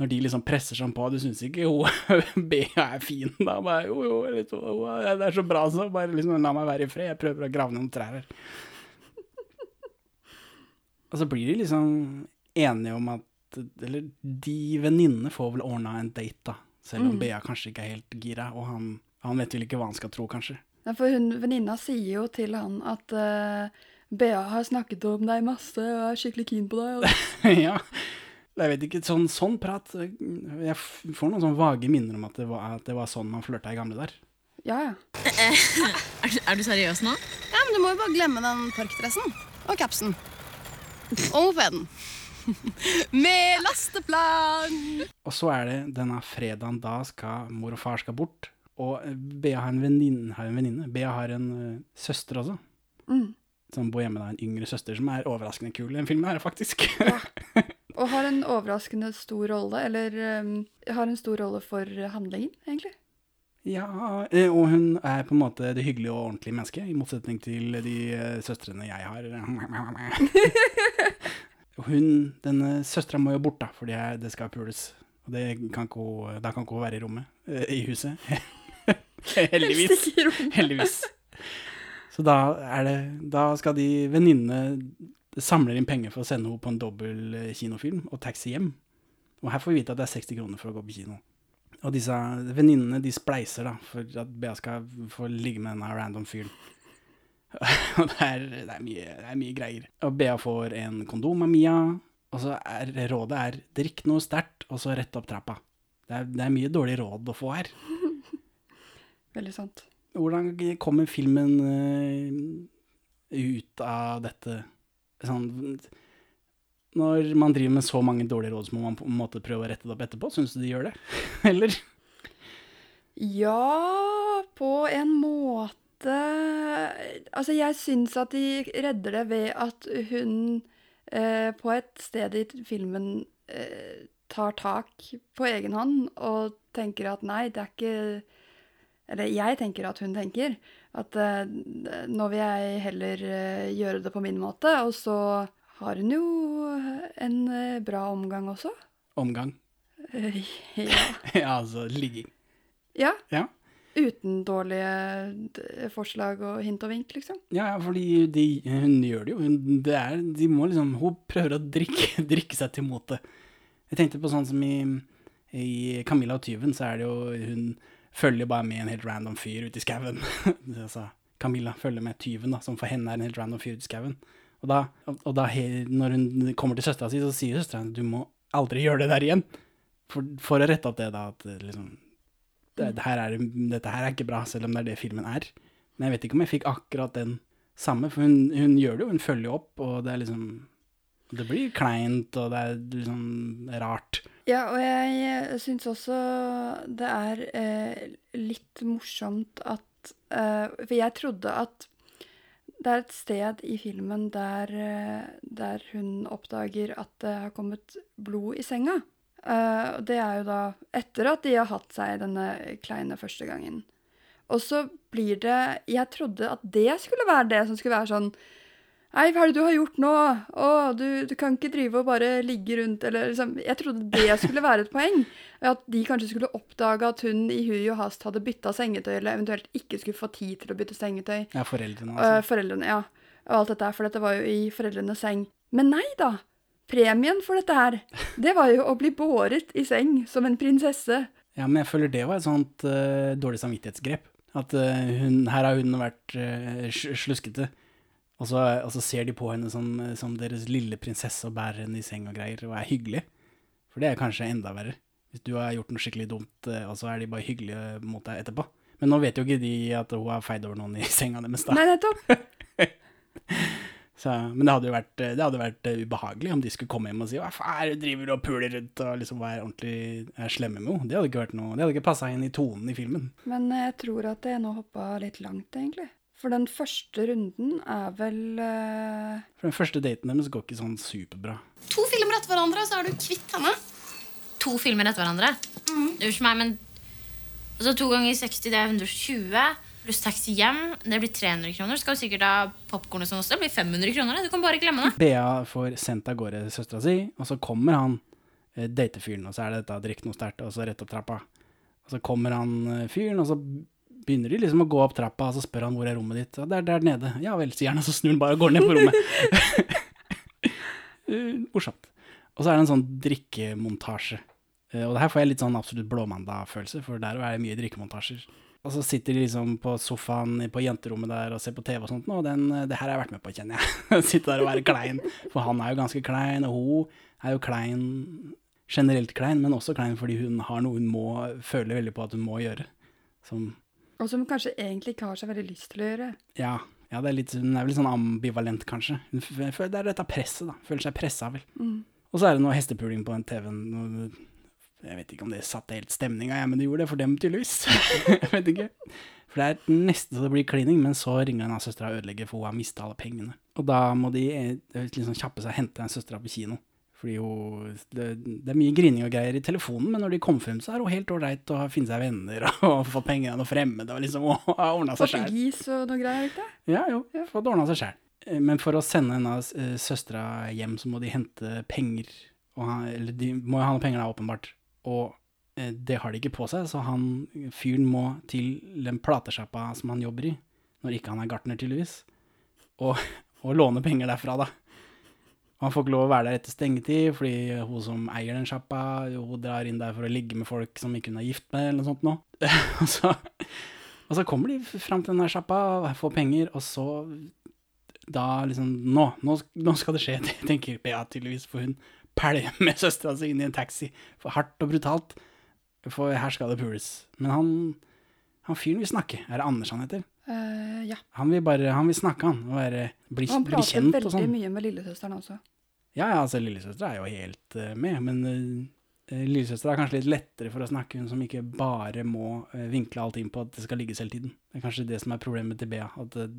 Når de liksom presser seg på, du syns ikke hun Bea er fin, da? Bare, jo, jo, jo, det er så bra, så bare liksom la meg være i fred. Jeg prøver å grave noen trær her. Og så blir de liksom enige om at Eller de venninnene får vel ordna en date, da. Selv om Mm. Bea kanskje ikke er helt gira, og han, han vet vel ikke hva han skal tro, kanskje. Ja, for hun venninna sier jo til han at uh, Bea har snakket om deg masse og er skikkelig keen på deg. Ja. Jeg vet ikke, sånn, sånn prat Jeg får noen sånn vage minner om at det var, at det var sånn man flørta i gamle der. Ja, ja. Er, du- er du seriøs nå? Ja, men Du må jo bare glemme den parkdressen og capsen. Og mopeden. Med lasteplan! Og så er det denne fredagen da skal mor og far skal bort. Og Bea har en venninne. Har en venninne. Bea har en uh, søster også, Mm. som bor hjemme. da, En yngre søster som er overraskende kul i den filmen, her, faktisk. Og har en overraskende stor rolle, eller um, har en stor rolle for handlingen, egentlig. ja, eh, Og hun er på en måte det hyggelige og ordentlige mennesket, i motsetning til de eh, søstrene jeg har. Hun, denne søstera må jo bort, da, fordi det, er- det skal pules. Og det kan ikke da kan ikke hun være i rommet, eh, i huset. Heldigvis. Heldigvis. Så da, er det, da skal de venninnene samler inn penger for å sende henne på en dobbel eh, kinofilm og taxi hjem. Og her får vi vite at det er 60 kroner for å gå på kino. Og disse venninnene de spleiser da, for at Bea skal få ligge med denne random fyren. Og det er, det, er mye, det er mye greier. Og Bea får en kondom av Mia, og så er rådet er drikk noe sterkt, og så rett opp trappa. Det er, det er mye dårlig råd å få her. Veldig sant. Hvordan kommer filmen uh, ut av dette sånn Når man driver med så mange dårlige råd, så må man på en måte prøve å rette det opp etterpå. Syns du de gjør det? Eller? Ja, på en måte Altså, jeg syns at de redder det ved at hun eh, på et sted i filmen eh, tar tak på egen hånd og tenker at nei, det er ikke Eller jeg tenker at hun tenker at eh, nå vil jeg heller eh, gjøre det på min måte. Og så har hun jo en eh, bra omgang også. Omgang? Eh, ja. ja, altså ligging. ja. Ja. Uten dårlige forslag og hint og vink, liksom. Ja, ja, fordi de, hun gjør det jo. Hun, det er, de må liksom, hun prøver å drikke, drikke seg til mote. Jeg tenkte på sånn som i, i Camilla og tyven, så er det jo Hun følger bare med en helt random fyr ute i skauen. altså, Camilla følger med tyven, da, som for henne er en helt random fyr ute i skauen. Og da, og da når hun kommer til søstera si, så sier søstera du må aldri gjøre det der igjen. For, for å rette opp det, da, at eh, liksom det, her er, dette her er ikke bra, selv om det er det filmen er. Men jeg vet ikke om jeg fikk akkurat den samme, for hun, hun gjør det jo, hun følger jo opp, og det er liksom Det blir kleint, og det er liksom rart. Ja, og jeg syns også det er eh, litt morsomt at eh, For jeg trodde at det er et sted i filmen der, eh, der hun oppdager at det har kommet blod i senga. Eh, og det er jo da etter at de har hatt seg denne kleine første gangen. Og så blir det Jeg trodde at det skulle være det som skulle være sånn Nei, hva er det du har gjort nå? Å, du, du kan ikke drive og bare ligge rundt, eller liksom Jeg trodde det skulle være et poeng. At de kanskje skulle oppdage at hun i hui og hast hadde bytta sengetøy, eller eventuelt ikke skulle få tid til å bytte sengetøy. Ja, foreldrene, Eh, altså. foreldrene, ja. Og alt dette for dette var jo i foreldrenes seng. Men nei da! Premien for dette her, det var jo å bli båret i seng som en prinsesse. Ja, men jeg føler det var et sånt uh, dårlig samvittighetsgrep. At uh, hun, her har hun vært uh, sluskete, og så, og så ser de på henne som, som deres lille prinsesse og bærer henne i seng og greier, og er hyggelig. For det er kanskje enda verre. Hvis du har gjort noe skikkelig dumt, og så er de bare hyggelige mot deg etterpå. Men nå vet jo ikke de at hun har feid over noen i senga deres, da. Nei, nettopp. Så, men det hadde jo vært, det hadde vært eh, ubehagelig om de skulle komme hjem og si hva faen du driver og puler rundt og liksom være ordentlig er slemme med henne. Det hadde ikke vært noe, det hadde ikke passa inn i tonen i filmen. Men jeg tror at jeg nå hoppa litt langt, egentlig. For den første runden er vel uh... For den første daten deres går ikke sånn superbra. To filmer etter hverandre, så er du kvitt henne. To filmer etter hverandre? Unnskyld meg, men altså, To ganger 60, det er 120. Pluss taxi hjem, det blir 300 kroner. Skal jo sikkert ha popkorn og sånn også. Det blir 500 kroner. Du kan bare glemme det. Bea får sendt av gårde søstera si, og så kommer han eh, datefyren, og så er det dette drikk noe sterkt, og så rett opp trappa. Og så kommer han eh, fyren, og så begynner de liksom å gå opp trappa, og så spør han hvor er rommet ditt. Og det er der nede. Ja vel, sier han, og så snur han bare og går ned på rommet. Eh, Morsomt. Og så er det en sånn drikkemontasje. Eh, Og det her får jeg litt sånn absolutt Blåmandag-følelse, for der er det mye drikkemontasjer. Og så sitter de liksom på sofaen på jenterommet der og ser på TV og sånt, og den, det her har jeg vært med på, kjenner jeg. Sitte der og være klein. For han er jo ganske klein, og hun er jo klein, generelt klein, men også klein fordi hun har noe hun må, føler veldig på at hun må gjøre. Som, Og som hun kanskje egentlig ikke har så veldig lyst til å gjøre. ja, ja det er litt, hun er vel litt sånn ambivalent kanskje. Det er dette presset da, føler seg presset vel. Mm. Og så er det noe hestepuling på den TV-en. Jeg vet ikke om det satte helt stemninga, men det gjorde det for dem, tydeligvis. jeg vet ikke. For det er nesten så det blir klining, men så ringer en av søstera og ødelegger, for hun har mista alle pengene. Og da må de eh, liksom kjappe seg og hente en søstera på kino. Fordi hun, det, det er mye grining og greier i telefonen, men når de kommer frem, så er hun helt ålreit og har funnet seg venner og fått penger av noen fremmede og liksom og har ordna seg sjæl. Portugis og noe greier, ikke det? Ja, jo, fått ordna seg sjæl. Men for å sende en av søstera hjem, så må de hente penger. Han, eller de må jo ha noen penger da, åpenbart. Og eh, det har de ikke på seg, så han fyren må til den platesjappa som han jobber i, når ikke han er gartner, tydeligvis, og, og låne penger derfra, da. Han får ikke lov å være der etter stengetid, fordi hun som eier den sjappa, hun drar inn der for å ligge med folk som ikke hun er gift med, eller noe sånt noe. og, så, og så kommer de fram til den der sjappa får penger, og så da liksom Nå, nå, nå skal det skje, tenker Bea tydeligvis, for hun pælmer søstera si inn i en taxi for hardt og brutalt. For her skal det pules. Men han, han fyren vil snakke. Er det Anders han heter? Uh, ja. Han vil bare han vil snakke, han. Og være, bli, han bli prater kjent og veldig sånn. mye med lillesøsteren også. Ja, ja, altså lillesøster er jo helt uh, med, men uh, lillesøster er kanskje litt lettere for å snakke, hun som ikke bare må uh, vinkle alt inn på at det skal ligges hele tiden. Det er kanskje det som er problemet til Bea, at eh,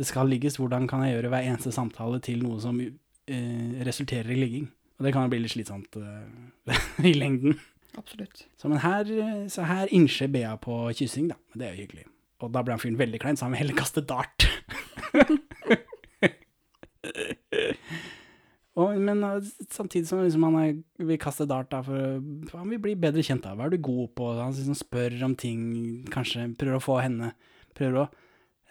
det skal ligges. Hvordan kan jeg gjøre hver eneste samtale til noe som eh, resulterer i ligging? Og det kan jo bli litt slitsomt eh, i lengden. Absolutt. Så, men her, eh, så her innser Bea på kyssing, da. Det er jo hyggelig. Og da ble han fyren veldig klein, så han vil heller kaste dart. Og, men uh, samtidig som liksom han vil kaste dart, da, for, for han vil bli bedre kjent. da. Hva er du god på? Han liksom spør om ting, kanskje prøver å få henne Prøver å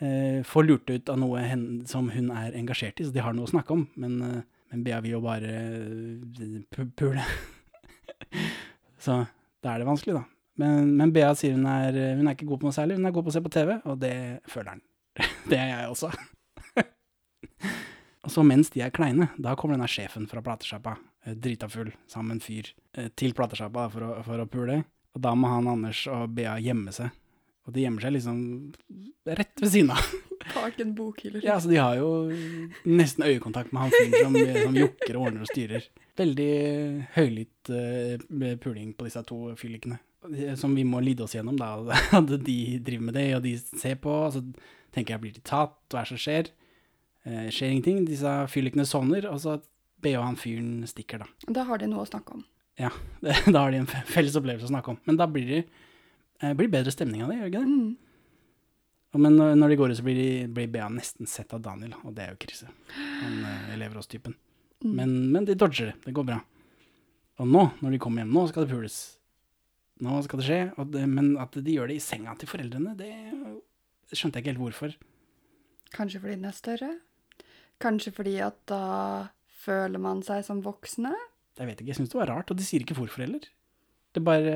eh, få lurt ut av noe hen, som hun er engasjert i, så de har noe å snakke om. Men, eh, men Bea vil jo bare eh, pule. så da er det vanskelig, da. Men, men Bea sier hun er, hun er ikke god på noe særlig, hun er god på å se på TV, og det føler han. det er jeg også. Og så mens de er kleine, da kommer denne sjefen fra platesjappa, eh, drita full, sammen med en fyr, eh, til platesjappa for, for å pule. Og da må han Anders og Bea gjemme seg. Og de gjemmer seg liksom rett ved siden av. Bak en bokhylle. Ja, så de har jo nesten øyekontakt med han som, som jokker og ordner og styrer. Veldig høylytt uh, puling på disse to fyllikene. Som vi må lide oss gjennom, da. At de driver med det, og de ser på. Og så tenker jeg, blir de tatt? Hva er det som skjer? Uh, skjer ingenting. Disse fyllikene sovner, og så og han fyren stikker, da. Da har de noe å snakke om. Ja, det, da har de en felles opplevelse å snakke om. Men da blir det eh, blir bedre stemning av det, gjør det ikke det? Og Men når de går ut, så blir, de, blir Bea nesten sett av Daniel, og det er jo krise. Han lever elever oss typen. Mm. Men, men de dodger det, det går bra. Og nå, når de kommer hjem, nå skal det pules. Nå skal det skje, og det, men at de gjør det i senga til foreldrene, det skjønte jeg ikke helt hvorfor. Kanskje fordi den er større? Kanskje fordi at da føler man seg som voksne? Jeg vet ikke, jeg syns det var rart, og de sier ikke hvorfor heller. Det bare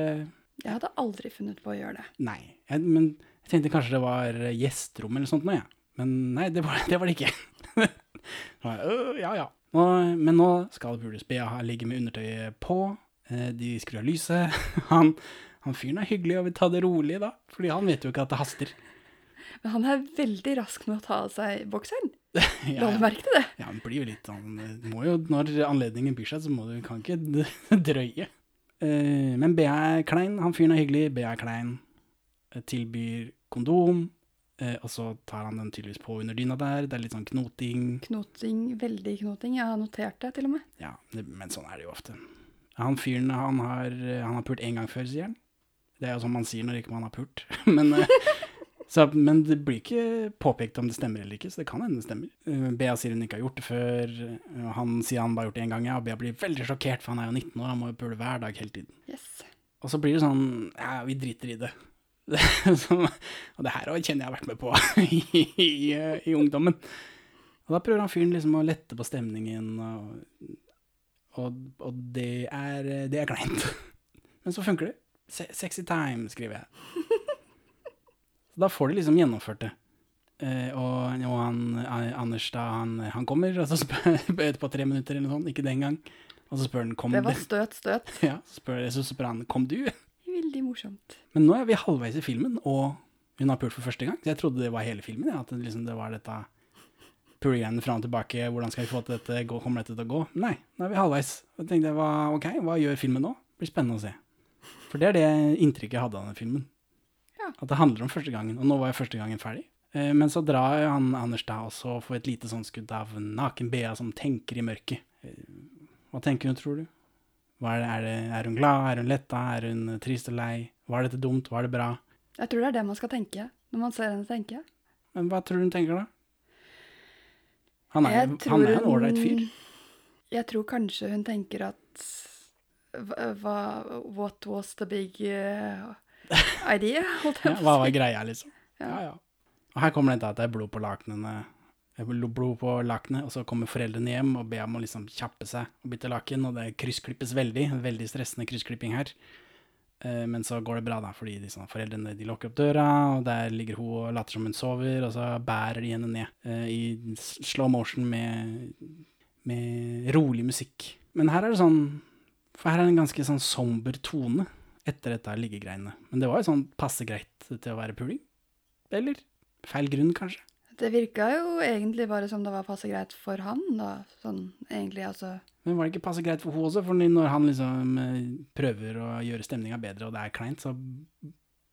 Jeg hadde aldri funnet på å gjøre det. Nei. Jeg, men jeg tenkte kanskje det var gjesterom eller sånt noe, jeg. Men nei, det var det, var det ikke. Så jeg, «Øh, ja, ja. Nå, men nå skal Pulis Bea ligge med undertøyet på. eh, De skrur av lyset. Han, han fyren er hyggelig og vil ta det rolig, da. Fordi han vet jo ikke at det haster. Men han er veldig rask med å ta av seg bokseren. Ja, La du merke til det? Ja, han blir jo litt sånn må jo, Når anledningen byr seg, så må du kan ikke drøye. Eh, men BA er klein. Han fyren er hyggelig. BA er klein. Tilbyr kondom. eh, og så tar han den tydeligvis på under dyna der. Det er litt sånn knoting. Knoting, veldig knoting. Jeg har notert det, til og med. Ja, det, men sånn er det jo ofte. Han fyren han har, han har pult én gang før, sier han. Det er jo sånn man sier når ikke man har pult. men, eh, så, men det blir ikke påpekt om det stemmer eller ikke, så det kan hende det stemmer. Eh, Bea sier hun ikke har gjort det før. Han sier han bare har gjort det én gang, ja. Bea blir veldig sjokkert, for han er jo 19 år, han må jo pule hver dag hele tiden. Yes. Og så blir det sånn Ja, vi driter i det. Så, og det her kjenner jeg har vært med på i, i, i ungdommen. Og da prøver han fyren liksom å lette på stemningen, og, og, og det, er, det er kleint. Men så funker det. Se sexy time, skriver jeg. Så da får de liksom gjennomført det. Eh, og, og han, eh, Anders da, han, han kommer, og så spør etterpå tre minutter eller noe sånt, ikke den gang. Og så spør han kom Det var støt, støt. Ja, spør, så spør han kom du? Veldig morsomt. Men nå er vi halvveis i filmen, og hun har pult for første gang. Så jeg trodde det var hele filmen, ja, at det, liksom, det var dette pulegreiene fram og tilbake. Hvordan skal vi få til dette? Gå, kommer dette til å gå? Nei, nå er vi halvveis. Og tenkte jeg, hva, ok, hva gjør filmen nå? Det blir spennende å se. For det er det inntrykket jeg hadde av den filmen. At det handler om første gangen. Og nå var jo første gangen ferdig. Eh, Men så drar han Anders da også og får et lite sånn skudd av naken Bea som tenker i mørket. Eh, Hva tenker hun, tror du? Er, det, er, det, er hun glad? Er hun letta? Er hun trist og lei? Var dette dumt? Var det bra? Jeg tror det er det man skal tenke når man ser henne tenke. Men hva tror du hun tenker, da? Han er, Jeg han er en ålreit fyr. Jeg tror kanskje hun tenker at hva, What was the big uh, idea? Ja, hva var greia, liksom? Ja, ja. Og her kommer det til at det er blod på lakenene. Blod på lakenet, og så kommer foreldrene hjem, og ber om å liksom kjappe seg og bytte laken, og det kryssklippes veldig. Veldig stressende kryssklipping her. Eh, Men så går det bra, da, fordi de, sånn, foreldrene de lukker opp døra, og der ligger hun og later som hun sover, og så bærer de henne ned eh, i slow motion med, med rolig musikk. Men her er det sånn For her er det en ganske sånn somber tone etter dette liggegreiene. Men det var jo sånn passe greit til å være puling. Eller feil grunn, kanskje. Det virka jo egentlig bare som det var passe greit for han, da. Sånn egentlig, altså. Men var det ikke passe greit for henne også? For når han liksom eh, prøver å gjøre stemninga bedre, og det er kleint, så,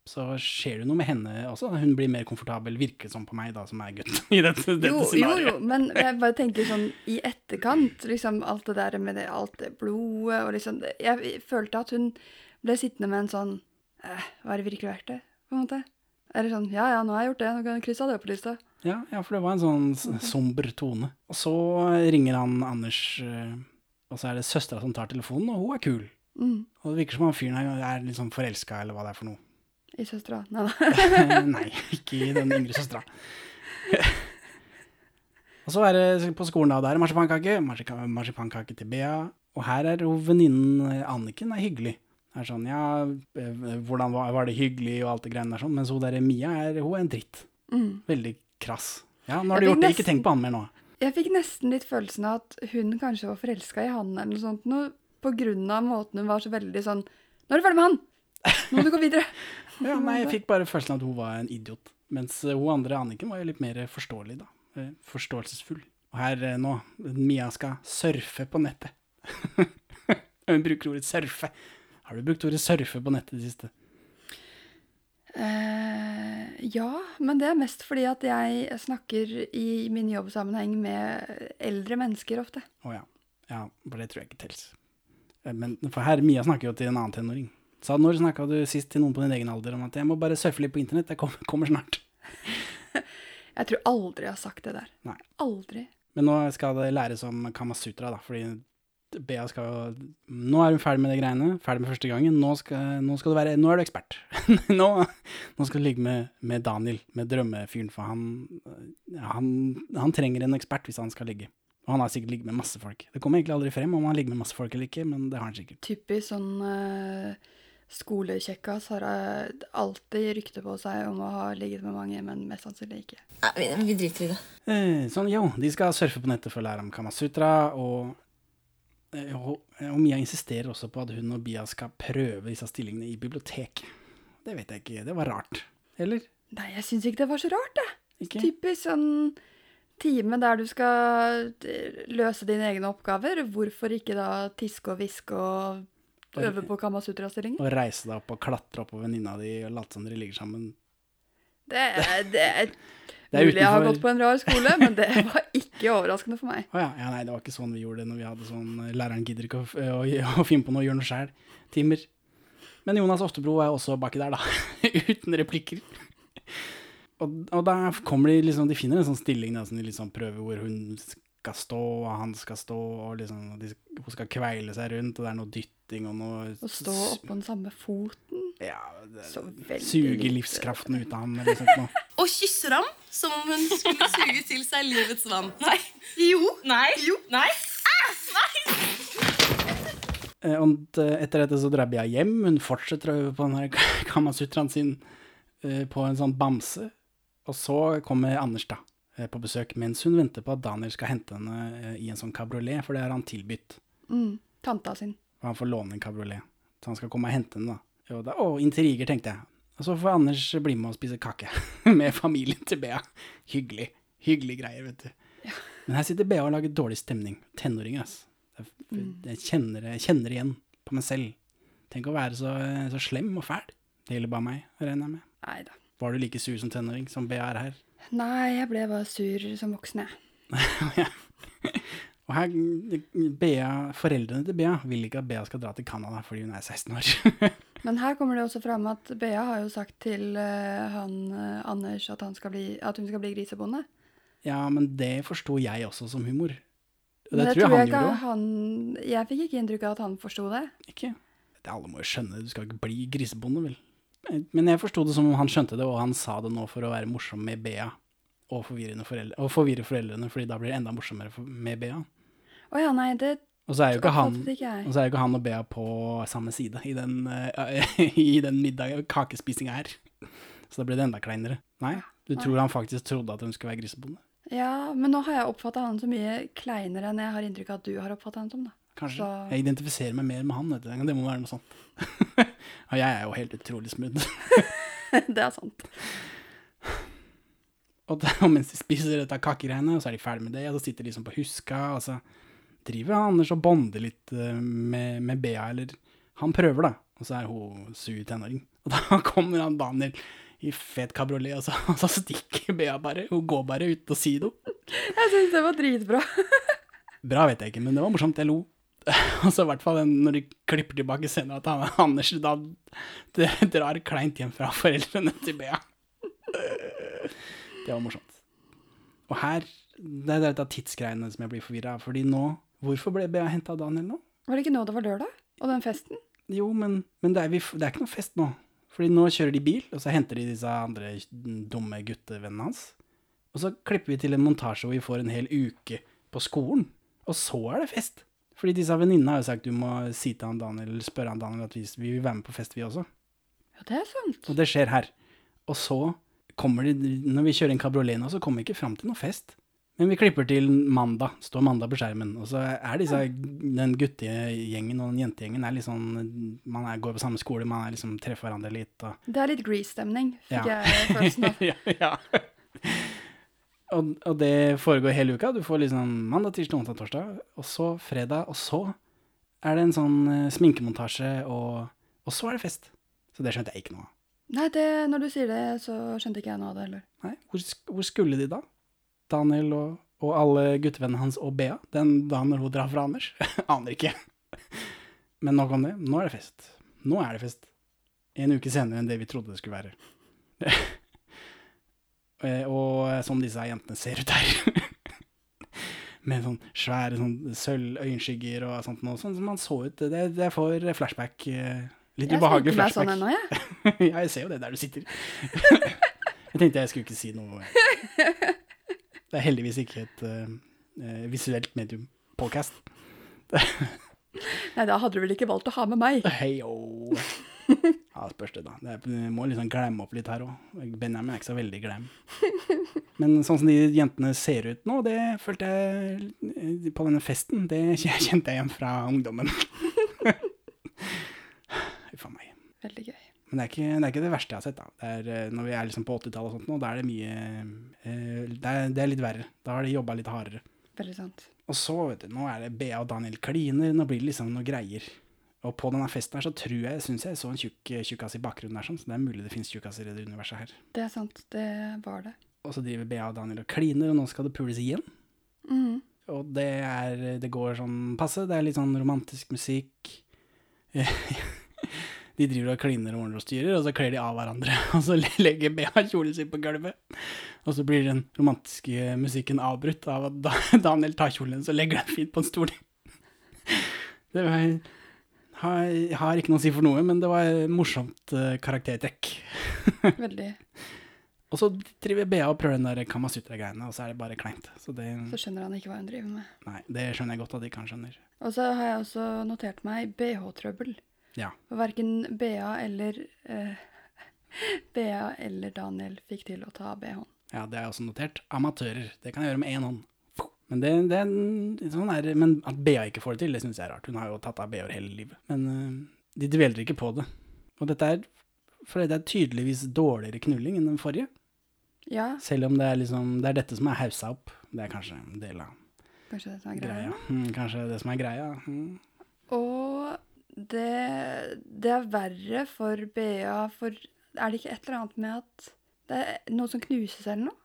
så skjer det noe med henne også. Hun blir mer komfortabel, virker det som på meg, da, som er gutten i dette, dette Jo, jo, scenarioet. jo, men jeg bare tenker sånn i etterkant, liksom alt det der med det, alt det blodet og liksom Jeg følte at hun ble sittende med en sånn eh, Hva er det virkelig verdt det, på en måte? Eller sånn Ja ja, nå har jeg gjort det, nå kan jeg krysse av det på lista. Ja, ja, for det var en sånn somber tone. Og så ringer han Anders, eh, og så er det søstera som tar telefonen, og hun er kul. Mm. Og det virker som han fyren her er liksom sånn forelska, eller hva det er for noe. I søstera. Nei da. Nei, ikke i den yngre søstera. og så er det på skolen da, der er marsipankake, marsipankake til Bea, og her er jo venninnen eh, Anniken er hyggelig. Er sånn, ja, eh, hvordan var, var det hyggelig og alt det greiene der sånn, mens hun der Mia er, hun er en dritt. Mm. Veldig krass. Ja, nå har du gjort det, ikke tenk på han mer nå. Jeg fikk nesten litt følelsen av at hun kanskje var forelska i han eller noe sånt, noe, på grunn av måten hun var så veldig sånn Nå er du ferdig med han! Nå må du gå videre. Ja, nei, jeg fikk bare følelsen av at hun var en idiot. Mens eh, hun andre, Anniken, var jo litt mer forståelig, da. Eh, Forståelsesfull. Og her nå, Mia skal surfe på nettet. Hun bruker ordet surfe. Har du brukt ordet surfe på nettet i det siste? Uh, ja, men det er mest fordi at jeg snakker i min jobbsammenheng med eldre mennesker ofte. Å ja. Ja, for det tror jeg ikke tels. Eh, Men for her, Mia snakker jo til en annen tenåring. Sa når snakka du sist til noen på din egen alder om at jeg må bare surfe litt på internett, jeg kommer, kommer snart. Jeg tror aldri jeg har sagt det der. Nei. Aldri. Men nå skal det læres om Kamasutra, da, fordi Bea skal jo Nå er hun ferdig med de greiene, ferdig med første gangen. Nå, skal, nå, skal du være, nå er du ekspert. nå, nå skal du ligge med, med Daniel, med drømmefyren, for han, han, han trenger en ekspert hvis han skal ligge. Og han har sikkert ligget med masse folk. Det kommer egentlig aldri frem om han ligger med masse folk eller ikke, men det har han sikkert. Typisk sånn uh, skolekjekkas har eh, alltid rykte på seg om å ha ligget med mange, men mest sannsynlig ikke. Nei, vi, vi driter i det. Eh, sånn, jo, de skal surfe på nettet for å lære om Kamasutra, og, eh, og, og Mia insisterer også på at hun og Bia skal prøve disse stillingene i biblioteket. Det vet jeg ikke, det var rart. Eller? Nei, jeg syns ikke det var så rart, det. Ikke? Typisk sånn time der du skal eh, løse dine egne oppgaver. Hvorfor ikke da tiske og hviske og øve på Kamasutra-stillinger? Og reise deg opp og klatre opp på venninna di og late som dere ligger sammen. Det, er- det er Det er mulig jeg har gått på en rar skole, men det var ikke overraskende for meg. Oh, ja, ja, nei, det var ikke sånn vi gjorde det når vi hadde sånn eh, Læreren gidder ikke å, å, å finne på noe, gjøre noe sjæl-timer. Men Jonas Oftebro er også baki der, da. Uten replikker. Og, og da kommer de liksom De finner en sånn stilling da, som de liksom prøver hvor hun skal stå, og han skal stå, og liksom de, hun skal kveile seg rundt, og det er noe dytting og noe Å stå oppå den samme foten. Ja, så veldig Suge livskraften ut av ham Liksom. Og kysser ham som om hun skulle suge til seg livets vann. Nei. Jo. Nei. Jo. Nei. Ah, nei. Eh, Og eh, etter dette så drar Bia hjem. Hun fortsetter å øve på den Kamasutraen sin eh, på en sånn bamse. Og så kommer Anders da eh, på besøk mens hun venter på at Daniel skal hente henne i en sånn kabriolet, for det har han tilbudt. Mm, tanta sin. Og han får låne en kabriolet. Så han skal komme og hente henne, da. Og da og intriger, tenkte jeg. Og så får Anders bli med og spise kake med familien til Bea. Hyggelig. Hyggelig greier, vet du. Men her sitter Bea og lager dårlig stemning. Tenåringer. Jeg, Mm. jeg, kjenner, jeg kjenner igjen på meg selv. Tenk å være så, så slem og fæl. Det gjelder bare meg, regner jeg med. Neida. Var du like sur som tenåring som Bea er her? Nei, jeg ble bare sur som voksen, jeg. Og her, Bea, Foreldrene til Bea vil ikke at Bea skal dra til Canada fordi hun er 16 år. Men her kommer det også fram at Bea har jo sagt til eh, han eh, Anders at, han bli, at hun skal bli grisebonde. ja, men det forsto jeg også som humor. Det det tror jeg han gjorde òg. han Jeg fikk ikke inntrykk av at han forsto det. Ikke? Det alle må jo skjønne du skal ikke bli grisebonde, vel. Men jeg forsto det som om han skjønte det, og han sa det nå for å være morsom med Bea. Og, foreldre, og forvirre foreldrene, fordi da blir det enda morsommere med Bea. Å ja, nei, det Og så er jo ikke han, og så han og Bea på samme side i den, uh, i den middag, kakespisinga her. Så da ble det enda kleinere. Nei, du tror han faktisk trodde at hun skulle være grisebonde? Ja, men nå har jeg oppfatta han så mye kleinere enn jeg har inntrykk av at du har oppfatta han som. da. Kanskje. Så Jeg identifiserer meg mer med han, vet du. Det må være noe sånt. og jeg er jo helt utrolig smooth. det er sant. Og, da, og mens de spiser dette kakegreiene, og så er de ferdig med det, og så sitter de liksom på huska, og så driver Anders og bonder litt eh, med, med Bea, eller han prøver da, og så er hun sur tenåring. Og da kommer han Daniel i fet kabriolet, og så, og så stikker Bea bare. Hun går bare uten å si noe. Jeg syns det var dritbra. Bra vet jeg ikke, men det var morsomt, jeg lo. Og så i hvert fall når de klipper tilbake senere, at han, Anders da drar kleint hjem fra foreldrene til Bea. Det var morsomt. Og her, det er dette tidsgreiene som jeg blir forvirra av, fordi nå, hvorfor ble Bea henta av Daniel nå? Var det ikke nå det var lørdag? Og den festen? Jo, men, men det, er vi, det er ikke noe fest nå. Fordi nå kjører de bil, og så henter de disse andre dumme guttevennene hans. Og så klipper vi til en montasje hvor vi får en hel uke på skolen. Og så er det fest. Fordi disse venninnene har jo sagt du må si til han Daniel, eller spørre han Daniel at vi, vi vil være med på fest, vi også. Ja, det er sant. Og det skjer her. Og så kommer de, når vi kjører en kabriolet nå, så kommer vi ikke fram til noe fest. Men vi klipper til mandag, står mandag på skjermen, og så er disse, den guttegjengen og den jentegjengen er litt sånn, man er, går på samme skole, man er liksom treffer hverandre litt, og Det er litt Grease-stemning, fikk Ja. jeg følelsen av. ja, ja. Og, og det foregår hele uka. Du får liksom mandag, tirsdag, onsdag, torsdag, og så fredag, og så er det en sånn eh, sminkemontasje, og, og så er det fest. Så det skjønte jeg ikke noe av. Nei, det, når du sier det, så skjønte ikke jeg noe av det heller. Nei, hvor, hvor skulle de da? Daniel og, og alle guttevennene hans og Bea, den dagen når hun drar fra Anders? Aner ikke. Men nok om det. Nå er det fest. Nå er det fest. En uke senere enn det vi trodde det skulle være. Eh, og som disse jentene ser ut her. Med sånn svære sånn sølv-øyenskygger og sånt noe. Sånn som man så ut. Det, det får flashback. eh, Litt ubehagelig flashback. sånn ennå, ja, jeg ser jo det der du sitter. jeg tenkte jeg skulle ikke si noe. Det er heldigvis ikke et eh, visuelt medium-podcast. Nei, da hadde du vel ikke valgt å ha med meg. Heio. Ja, spørs det, da. Det er, må liksom glemme opp litt her òg. Benjamin er ikke så veldig glem. Men sånn som de jentene ser ut nå, det følte jeg eh, på denne festen. Det kjente jeg igjen fra ungdommen. Huff a meg. Veldig gøy. Men det er, ikke, det er ikke det verste jeg har sett. da. Det er, eh, når vi er liksom på 80-tallet og sånt nå, da er det mye eh, det, er, det er litt verre. Da har de jobba litt hardere. Veldig sant. Og så, vet du, nå er det Bea og Daniel kliner, nå blir det liksom noe greier. Og på denne festen her så tror jeg, syns jeg så en tjukk tjukkas i bakgrunnen der, sånn, så det er mulig det fins tjukkaser i det universet her. Det er sant. Det var det. Og så driver Bea og Daniel og kliner, og nå skal det pules igjen. Mm. Og det er Det går sånn passe. Det er litt sånn romantisk musikk. De driver og kliner og ordner og styrer, og så kler de av hverandre. Og så legger Bea kjolen sin på gulvet. Og så blir den romantiske musikken avbrutt av at Daniel tar kjolen og legger den fint på en stol. Det var, har, har ikke noe å si for noe, men det var morsomt eh, karaktertrekk. Veldig. Og så driver Bea og prøver den der Kamasutra-greiene, og så er det bare kleint. Så det, Så skjønner han ikke hva hun driver med. nei, det skjønner jeg godt at de han skjønner. Og så har jeg også notert meg BH-trøbbel. Ja. For verken Bea eller eh, Bea eller Daniel fikk til å ta BH-en. Ja, det er også notert. Amatører. Det kan jeg gjøre med én hånd. Men, det, det er sånn er, men at Bea ikke får det til, det syns jeg er rart. Hun har jo tatt av BH-er hele livet. Men øh, de dveler ikke på det. Og dette er for det er tydeligvis dårligere knulling enn den forrige. Ja, Selv om det er liksom Det er dette som er haussa opp. Det er kanskje en del av kanskje det som er greia. greia. Mm, kanskje det som er greia. Mm. Og det, det er verre for Bea, for er det ikke et eller annet med at det er noe som knuses eller noe?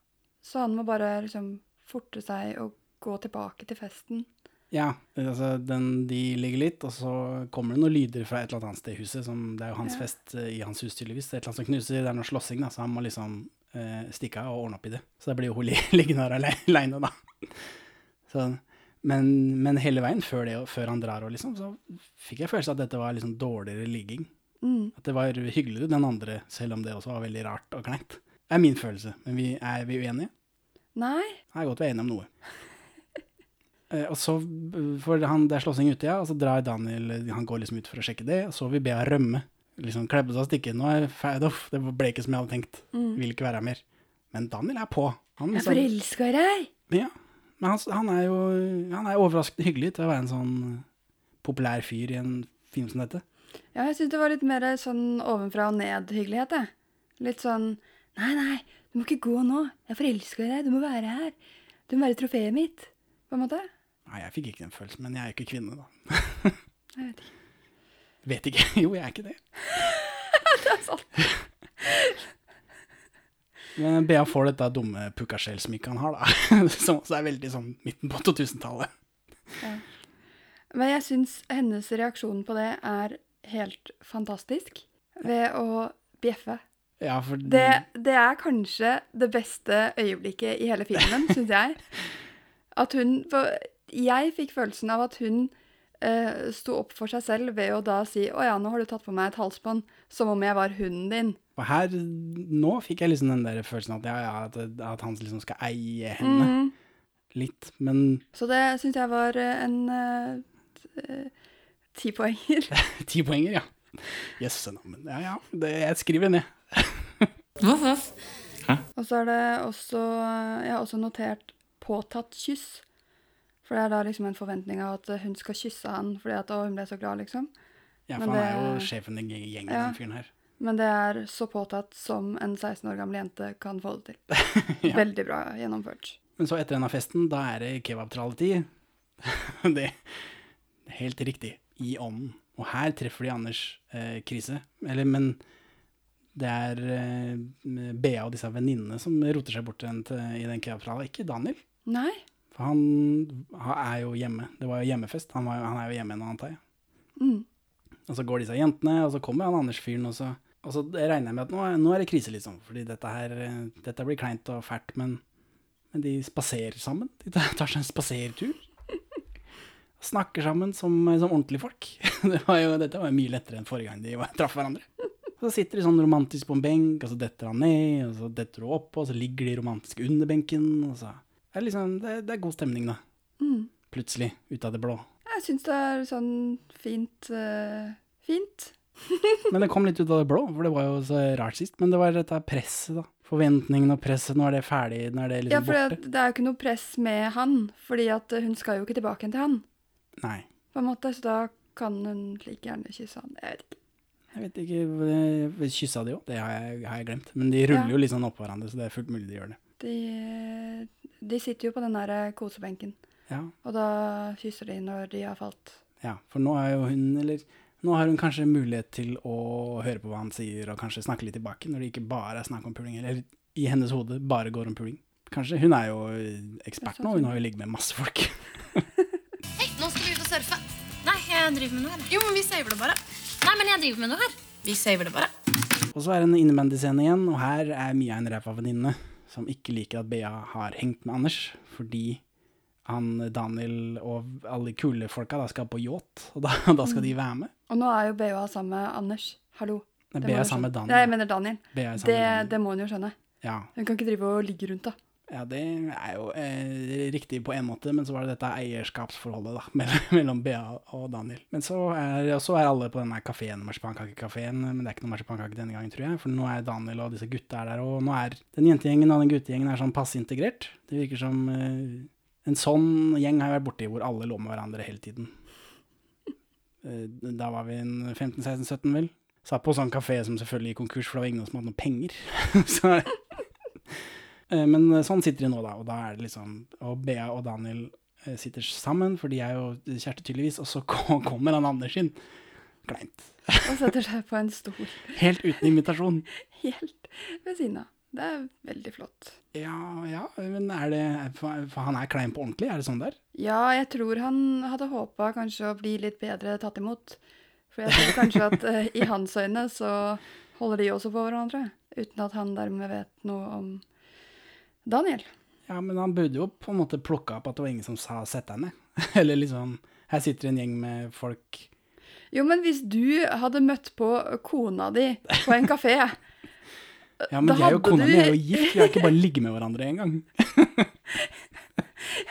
Så han må bare liksom forte seg og gå tilbake til festen. Ja, altså den, de ligger litt, og så kommer det noen lyder fra et eller annet sted i huset. Som, det er jo hans Ja. fest eh, i hans hus, tydeligvis. Det er et eller annet som knuser, det er noe slåssing, da, så han må liksom eh, stikke av og ordne opp i det. Så da blir jo hun liggende her ale- aleine, da. Så, men, men hele veien før, det, før han drar, liksom, så fikk jeg følelsen at dette var liksom dårligere ligging. Mm. At det var hyggeligere den andre, selv om det også var veldig rart og kleint. Det er min følelse, men vi, er vi uenige? Nei. Det er godt vi er enige om noe. Eh, og så, for han, Det er slåssing ute, ja, og så drar Daniel Han går liksom ut for å sjekke det, og så vil Bea rømme. Liksom klebbe seg og stikke. Nå er jeg ferdig, uff, det ble ikke som jeg hadde tenkt. Mm. Vil ikke være her mer. Men Daniel er på. Han, Jeg er liksom- forelska i deg! ja, men han, han er jo han er overraskende hyggelig til å være en sånn populær fyr i en film som dette. Ja, jeg syns det var litt mer sånn ovenfra og ned-hyggelighet, jeg. Litt sånn Nei, nei, du må ikke gå nå. Jeg forelsker deg. Du må være her. Du må være trofeet mitt. På en måte. Nei, jeg fikk ikke den følelsen, men jeg er jo ikke kvinne, da. Jeg vet ikke. Vet ikke. Jo, jeg er ikke det. det er sant. Men Bea får dette dumme pukkasjelsmykket han har, da. Som også er veldig sånn midten på 2000-tallet. Ja. Men jeg syns hennes reaksjon på det er helt fantastisk. Ved å bjeffe. Ja, for Det, det er kanskje det beste øyeblikket i hele filmen, syns jeg. At hun Jeg fikk følelsen av at hun eh, sto opp for seg selv ved å da si 'Å ja, nå har du tatt på meg et halsbånd', som om jeg var hunden din. Og her, nå fikk jeg liksom den der følelsen at, ja, ja, at, at han liksom skal eie henne Mm. litt, men Så det syns jeg var eh, en eh, ti poenger. ti poenger, ja. Jøsse navn. Ja, ja, det, jeg skriver ned. Og så er det også Jeg har også notert 'påtatt kyss'. For det er da liksom en forventning av at hun skal kysse han fordi at 'å, hun ble så glad', liksom. Ja, for for han er jo sjefen i gjengen, Ja. den fyren her. Men det er så påtatt som en 16 år gammel jente kan få det til. Ja. Veldig bra gjennomført. Men så etter denne festen, da er det kebabtralletid. det er helt riktig. I ånden. Og her treffer de Anders eh, krise. Eller, men det er eh, Bea og disse venninnene som roter seg bort i den kebabtralla, ikke Daniel. Nei. For han, han er jo hjemme. Det var jo hjemmefest. Han, var, han er jo hjemme nå, antar jeg. Mm. Og så går disse jentene, og så kommer han Anders-fyren, og så, og så regner jeg med at nå, nå er det krise, liksom. Fordi dette her, eh, dette blir kleint og fælt, men, men de spaserer sammen. De tar tar seg en spasertur. Snakker sammen som, som ordentlige folk. Det var jo, dette var jo mye lettere enn forrige gang de traff hverandre. Så sitter de sånn romantisk på en benk, og så detter han ned, og så detter hun opp, og så ligger de romantisk under benken, og så det er liksom, det, det er god stemning, da. Mm. Plutselig, ut av det blå. Jeg syns det er sånn fint uh, Fint. Men det kom litt ut av det blå, for det var jo så rart sist. Men det var dette presset, da. Forventningene og presset. Nå er det ferdig, nå er det Ja, liksom for borte. det er jo ikke noe press med han, fordi at eh, hun skal jo ikke tilbake til han. Nei. På en måte, Så da kan hun like gjerne kysse han. Jeg vet ikke. Jeg vet ikke, eh, Kyssa de òg? Det har jeg, har jeg glemt. Men de ruller Ja. jo litt sånn oppå hverandre, så det er fullt mulig de gjør det. De, de sitter jo på den der kosebenken, Ja, og da kysser de når de har falt. ja, for nå er jo hun, eller nå har hun kanskje mulighet til å høre på hva han sier, og kanskje snakke litt tilbake, når det ikke bare er snakk om puling, eller i hennes hode bare går om puling. Kanskje. Hun er jo ekspert nå, hun har jo ligget med masse folk. Hei, nå skal vi ut og surfe. Nei, jeg driver med noe her. Jo, men vi saver det bare. Nei, men jeg driver med noe her. Vi saver det bare. Og så er det en innebandyscene igjen, og her er Mia en ræva venninne som ikke liker at Bea har hengt med Anders, fordi han Daniel og alle kule folka da skal på yacht, og da, da skal de være med. Og nå er jo BA sammen med Anders. Hallo. Det hun sammen med. Daniel. Nei, jeg mener Daniel. Bea sammen Det, med Daniel. det må hun jo skjønne. Ja. Hun kan ikke drive og ligge rundt, da. ja, det er jo eh, riktig på en måte, men så var det dette eierskapsforholdet da, mellom, mellom BA og Daniel. Men så er, så er alle på denne kafeen, marsipankakekafeen, men det er ikke noe marsipankake denne gangen, tror jeg, for nå er Daniel og disse gutta er der, og nå er den jentegjengen og den guttegjengen er sånn passe integrert. Det virker som eh, en sånn gjeng har jeg vært borti, hvor alle lå med hverandre hele tiden. Eh, Da var vi en 15-16-17 vel. Satt på sånn kafé som selvfølgelig gikk konkurs, for det var ingen som hadde noen penger. så Eh, Men sånn sitter de nå, da. Og da er det liksom Og Bea og Daniel eh, sitter sammen, for de er jo kjærester tydeligvis, og så kommer han Anders inn. Kleint. Og setter seg på en stol Helt uten invitasjon. helt ved siden av. Det er veldig flott. Ja, ja, men er det For han er klein på ordentlig, er det sånn der? Ja, jeg tror han hadde håpa kanskje å bli litt bedre tatt imot. For jeg tror kanskje at eh, i hans øyne så holder de også på hverandre, uten at han dermed vet noe om Daniel. Ja, men han burde jo på en måte plukka opp at det var ingen som sa 'sett deg ned'. Eller liksom Her sitter en gjeng med folk Jo, men hvis du hadde møtt på kona di på en kafé Ja, men da de og kona mi du- er jo gift, vi har ikke bare ligget med hverandre engang.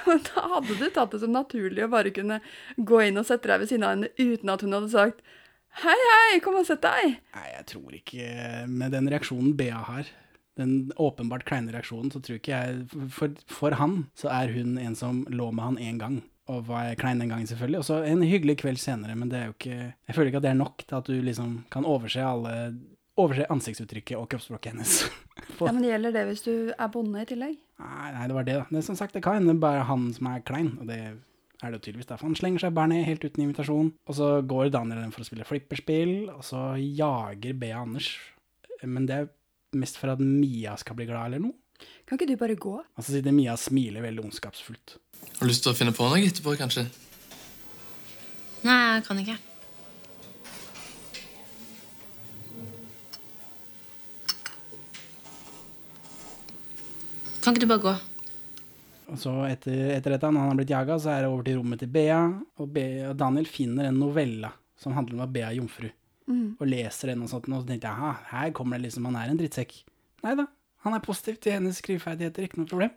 Men da hadde du tatt det som naturlig å bare kunne gå inn og sette deg ved siden av henne uten at hun hadde sagt Hei, hei, kom og sett deg. Nei, jeg tror ikke Med den reaksjonen Bea har, den åpenbart kleine reaksjonen, så tror ikke jeg For, for han så er hun en som lå med han én gang. Og var klein den gangen, selvfølgelig. Og så en hyggelig kveld senere, men det er jo ikke Jeg føler ikke at det er nok til at du liksom kan overse alle Overse ansiktsuttrykket og kroppsspråket hennes. Ja, Men gjelder det hvis du er bonde i tillegg? Nei, nei, det var det, da. Det er som sagt, det kan hende bare han som er klein, og det er det jo tydeligvis derfor. Han slenger seg bare ned helt uten invitasjon, og så går Daniel inn for å spille flipperspill, og så jager Bea Anders. Men det er mest for at Mia skal bli glad, eller noe. Kan ikke du bare gå? Og så sitter Mia og smiler veldig ondskapsfullt. Har du lyst til å finne på noe etterpå, kanskje? Nei, jeg kan ikke. Kan ikke du bare gå? Og så etter, etter dette, når han har blitt jaga, så er det over til rommet til Bea, og, Bea, og Daniel finner en novella som handler om at Bea er jomfru. Mm. og leser den og sånt, og så tenkte jeg, aha, her kommer det liksom, han er en drittsekk. Neida, han er positiv til hennes skriveferdigheter, ikke noe problem.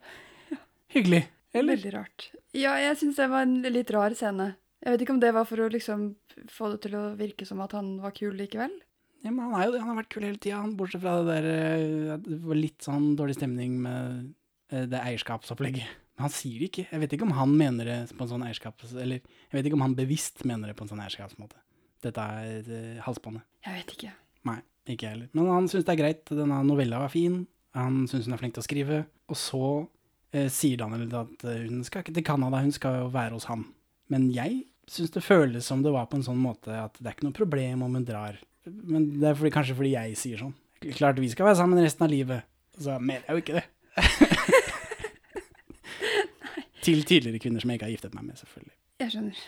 Hyggelig, eller? Veldig rart. Ja, jeg syns det var en litt rar scene. Jeg vet ikke om det var for å liksom få det til å virke som at han var kul likevel. Ja, men han er jo det, han har vært kul hele tida, bortsett fra det der, eh, det var litt sånn dårlig stemning med det eierskapsopplegget. Men han sier det ikke, jeg vet ikke om han mener det på en sånn eierskaps, eller jeg vet ikke om han bevisst mener det på en sånn eierskapsmåte. Dette er det, halsbåndet. Jeg vet ikke. Nei, ikke jeg heller. Men han syns det er greit. Denne novella var fin. Han syns hun er flink til å skrive. Og så eh, sier Daniel at eh, hun skal ikke til Canada, hun skal jo være hos han. Men jeg syns det føles som det var på en sånn måte at det er ikke noe problem om hun drar. Men det er fordi, kanskje fordi jeg sier sånn. Klart vi skal være sammen resten av livet. Så mener jeg jo ikke det. til tidligere kvinner som jeg ikke har giftet meg med, selvfølgelig. Jeg skjønner.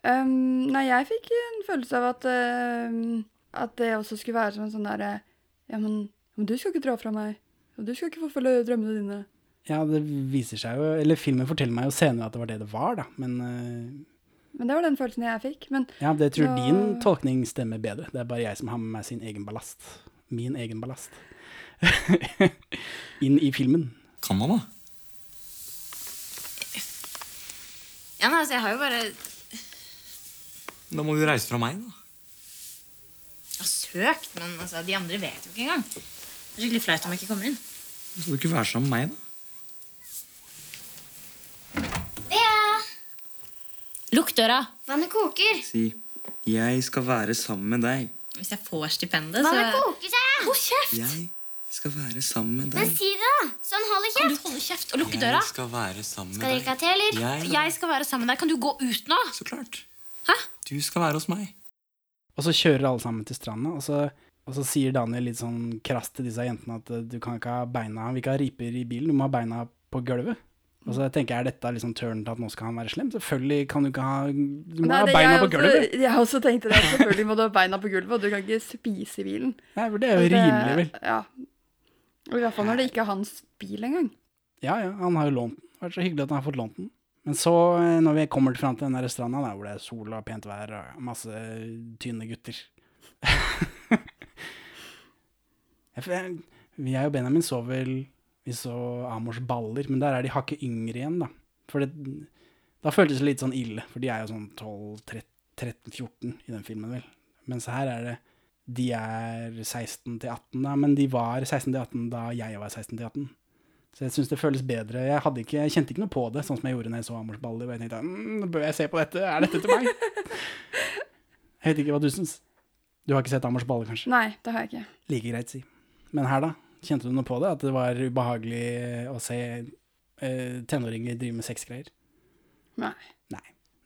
Um, nei, jeg fikk en følelse av at uh, At det også skulle være som en sånn derre Ja, men, men du skal ikke dra fra meg. Og du skal ikke forfølge drømmene dine. Ja, det viser seg jo Eller filmen forteller meg jo senere at det var det det var, da. Men uh, Men det var den følelsen jeg fikk. Men Ja, det tror så- din tolkning stemmer bedre. Det er bare jeg som har med meg sin egen ballast. Min egen ballast. Inn i filmen. Kan man, da? Ja, nei, altså, jeg har jo bare Da må du reise fra meg, da. jeg har søkt, men altså, de andre vet jo ikke engang. Det er skikkelig flaut om jeg ikke kommer inn. Skal du ikke være sammen med meg, da? Lukk døra. Vannet koker. Si 'jeg skal være sammen med deg'. Hvis jeg får stipendet, så Vannet koker, sa jeg. Hold kjeft! Jeg skal være sammen med deg. Men si det, da. Så han holder Kan du holde kjeft og lukke døra? Jeg skal være sammen med Skal dere ikke ha deg. te, eller? Jeg, Jeg skal være sammen med deg. Kan du gå ut nå? Så klart. Hæ? Du skal være hos meg. Og så kjører alle sammen til stranda, og så, og så sier Daniel litt sånn krast til disse jentene at eh, du kan ikke ha beina Han vil ikke ha riper i bilen, du må ha beina på gulvet. Og så tenker jeg, er dette liksom turn til at nå skal han være slem? Selvfølgelig kan du ikke ha Du må Nei, ha beina jeg på også- gulvet. Jeg også tenkte det. Selvfølgelig må du ha beina på gulvet, og du kan ikke spise i bilen. Nei, for det er jo rimelig, vel. Ja. I hvert fall når det ikke er hans bil engang. Ja, ja, han har jo lånt den. Det har vært så hyggelig at han har fått lånt den. Men så, eh, når vi kommer fram til den der stranda, der hvor det er sol og pent vær og masse tynne gutter Vi er jo Benjamin så vel Vi så Amors baller, men der er de hakket yngre igjen, da. For det, da føltes det litt sånn ille, for de er jo sånn 12-13-14 i den filmen, vel. Mens her er det De er 16 til 18, da, men de var 16 til 18 da jeg var 16 til 18. Så jeg syns det føles bedre. Jeg, ikke, jeg kjente ikke noe på det, sånn som jeg gjorde når jeg så Amors baller. Og jeg tenkte mm, bør jeg se på dette? Er dette til meg? Jeg vet ikke hva du syns. Du har ikke sett Amors baller, kanskje? Nei, det har jeg ikke. Like greit, si. Men her, da? Kjente du noe på det? At det var ubehagelig å se eh, tenåringer drive med sexgreier? Nei.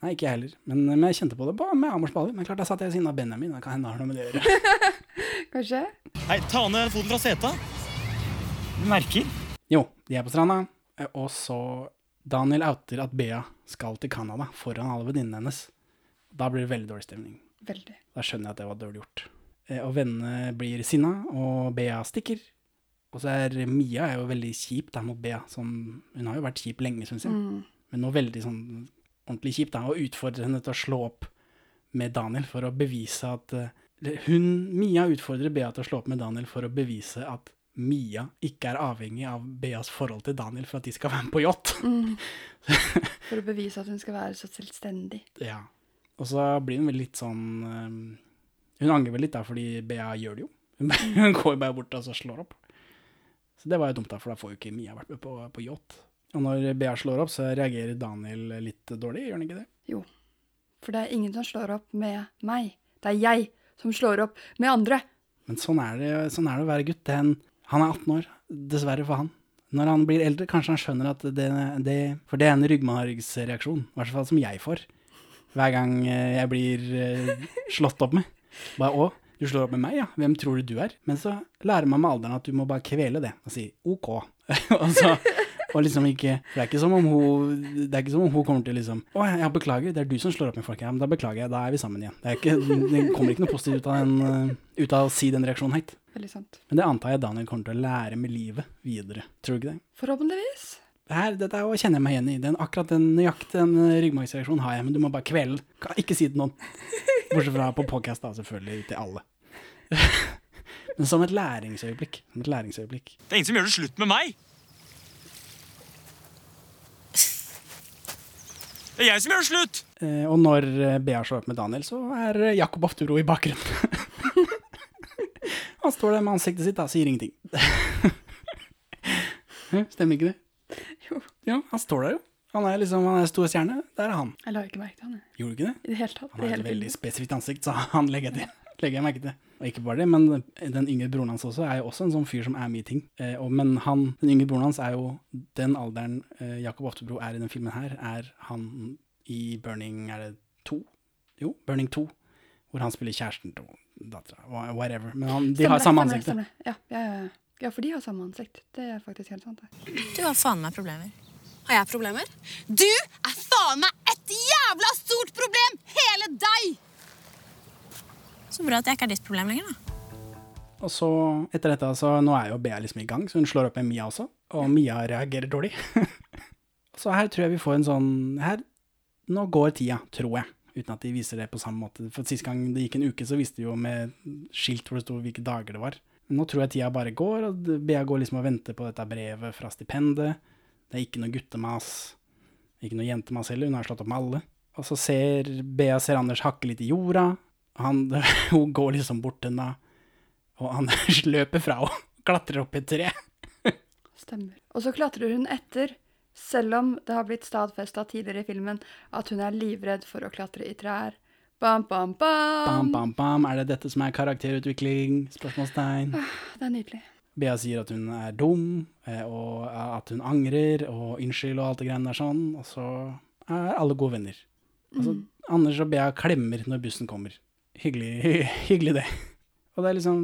Nei. Ikke jeg heller. Men, men jeg kjente på det på, med Amors baller. Men klart, da satt jeg ved siden av Benjamin. Det kan hende det har noe med det å gjøre. Kanskje? Hei, ta ned foten fra seta. Du merker. Jo, de er på stranda, eh, og så Daniel outer at Bea skal til Canada foran alle venninnene hennes. Da blir det veldig dårlig stemning. Veldig. Da skjønner jeg at det var dårlig gjort. Eh, Og vennene blir sinna, og Bea stikker. Og så er Mia er jo veldig kjip der mot Bea. Som, hun har jo vært kjip lenge, syns jeg. Mm. Men nå veldig sånn ordentlig kjipt da. Og utfordrer henne til å slå opp med Daniel for å bevise at eh, hun, Mia utfordrer Bea til å slå opp med Daniel for å bevise at Mia ikke er avhengig av Beas forhold til Daniel for at de skal være med på yacht. Mm. For å bevise at hun skal være så selvstendig. Ja. Og så blir hun vel litt sånn um, Hun angrer vel litt da, fordi Bea gjør det jo. Hun, går bare bort og så slår opp. Så det var jo dumt, da, for da får jo ikke Mia vært med på, på yacht. Og når Bea slår opp, så reagerer Daniel litt dårlig, gjør han ikke det? Jo. For det er ingen som slår opp med meg. Det er jeg som slår opp med andre. Men sånn er det, sånn er det å være gutt. Er han er 18 år, dessverre for han. Når han blir eldre, kanskje han skjønner at det, det For det er en ryggmargsreaksjon, i hvert fall som jeg får. Hver gang eh, jeg blir eh, slått opp med. Bare, å, du slår opp med meg, ja. Hvem tror du du er? Men så lærer man med alderen at du må bare kvele det og si OK. og, så, og liksom ikke For det er ikke som om hun Det er ikke som om hun kommer til liksom Å, jeg beklager, det er du som slår opp med folk. Ja, men da beklager jeg, da er vi sammen igjen. Det, er ikke, det kommer ikke noe positivt ut av, den, eh, ut av å si den reaksjonen høyt. Veldig sant. Men det antar jeg Daniel kommer til å lære med livet videre. Tror du ikke det? Forhåpentligvis. Det her, dette er å kjenne jeg meg igjen i. Den, akkurat den nøyaktig den eh, ryggmargsreaksjonen har jeg, men du må bare kvele den. Ikke si det til noen. Bortsett fra på podcast, da, selvfølgelig, til alle. men som et læringsøyeblikk. Som et læringsøyeblikk. Det er ingen som gjør det slutt med meg. Det er jeg som gjør det slutt. Eh, og når eh, Bea slår opp med Daniel, så er eh, Jakob Afturo i bakgrunnen. Han står der med ansiktet sitt, og sier ingenting. Stemmer ikke det? Jo. Ja, han står der jo. Han er liksom, han er stor stjerne. Der er han. Jeg la ikke merke til han. jeg. Gjorde du ikke det? I det hele tatt. Han har et veldig spesifikt ansikt, så han legger jeg, til, legger jeg merke til. Og ikke bare det, men den yngre broren hans også er jo også en sånn fyr som er mye ting. Eh, og, men han, den yngre broren hans er jo den alderen eh, Jakob Oftebro er i den filmen her, er han i Burning Er det to? Jo, Burning 2. Hvor han spiller kjæresten til dattera. Whatever. Men han, de har samme ansikt. stemmer. Ja, ja, ja, ja. ja, for de har samme ansikt. Det er faktisk helt sant. det. Du har faen meg problemer. Har jeg problemer? Du er faen meg et jævla stort problem! Hele deg! Så bra at jeg ikke er ditt problem lenger, da. Og så, etter dette, så nå er jo Bea liksom i gang, så hun slår opp med Mia også. Og Mia reagerer dårlig. så her tror jeg vi får en sånn her, Nå går tida, tror jeg. Uten at de viser det på samme måte. For Sist gang det gikk en uke, så viste de jo med skilt hvor det sto hvilke dager det var. Nå tror jeg tida bare går, og Bea går liksom og venter på dette brevet fra stipendet. Det er ikke noe guttemas. Ikke noe jentemas heller, hun har slått opp med alle. Og så ser Bea ser Anders hakke litt i jorda. Han, hun går liksom bort til henne, og han løper fra henne klatrer opp i et tre. Stemmer. Og så klatrer hun etter, selv om det har blitt stadfesta tidligere i filmen at hun er livredd for å klatre i trær. Bam, bam, bam. Bam, bam, bam. Er det dette som er karakterutvikling? Spørsmålstegn. Det er nydelig. Bea sier at hun er dum, eh, og at hun angrer, og unnskyld og alt det greiene der sånn, og så er alle gode venner. Altså, Mm. Anders og Bea klemmer når bussen kommer. Hyggelig, hyggelig det. Og det er liksom,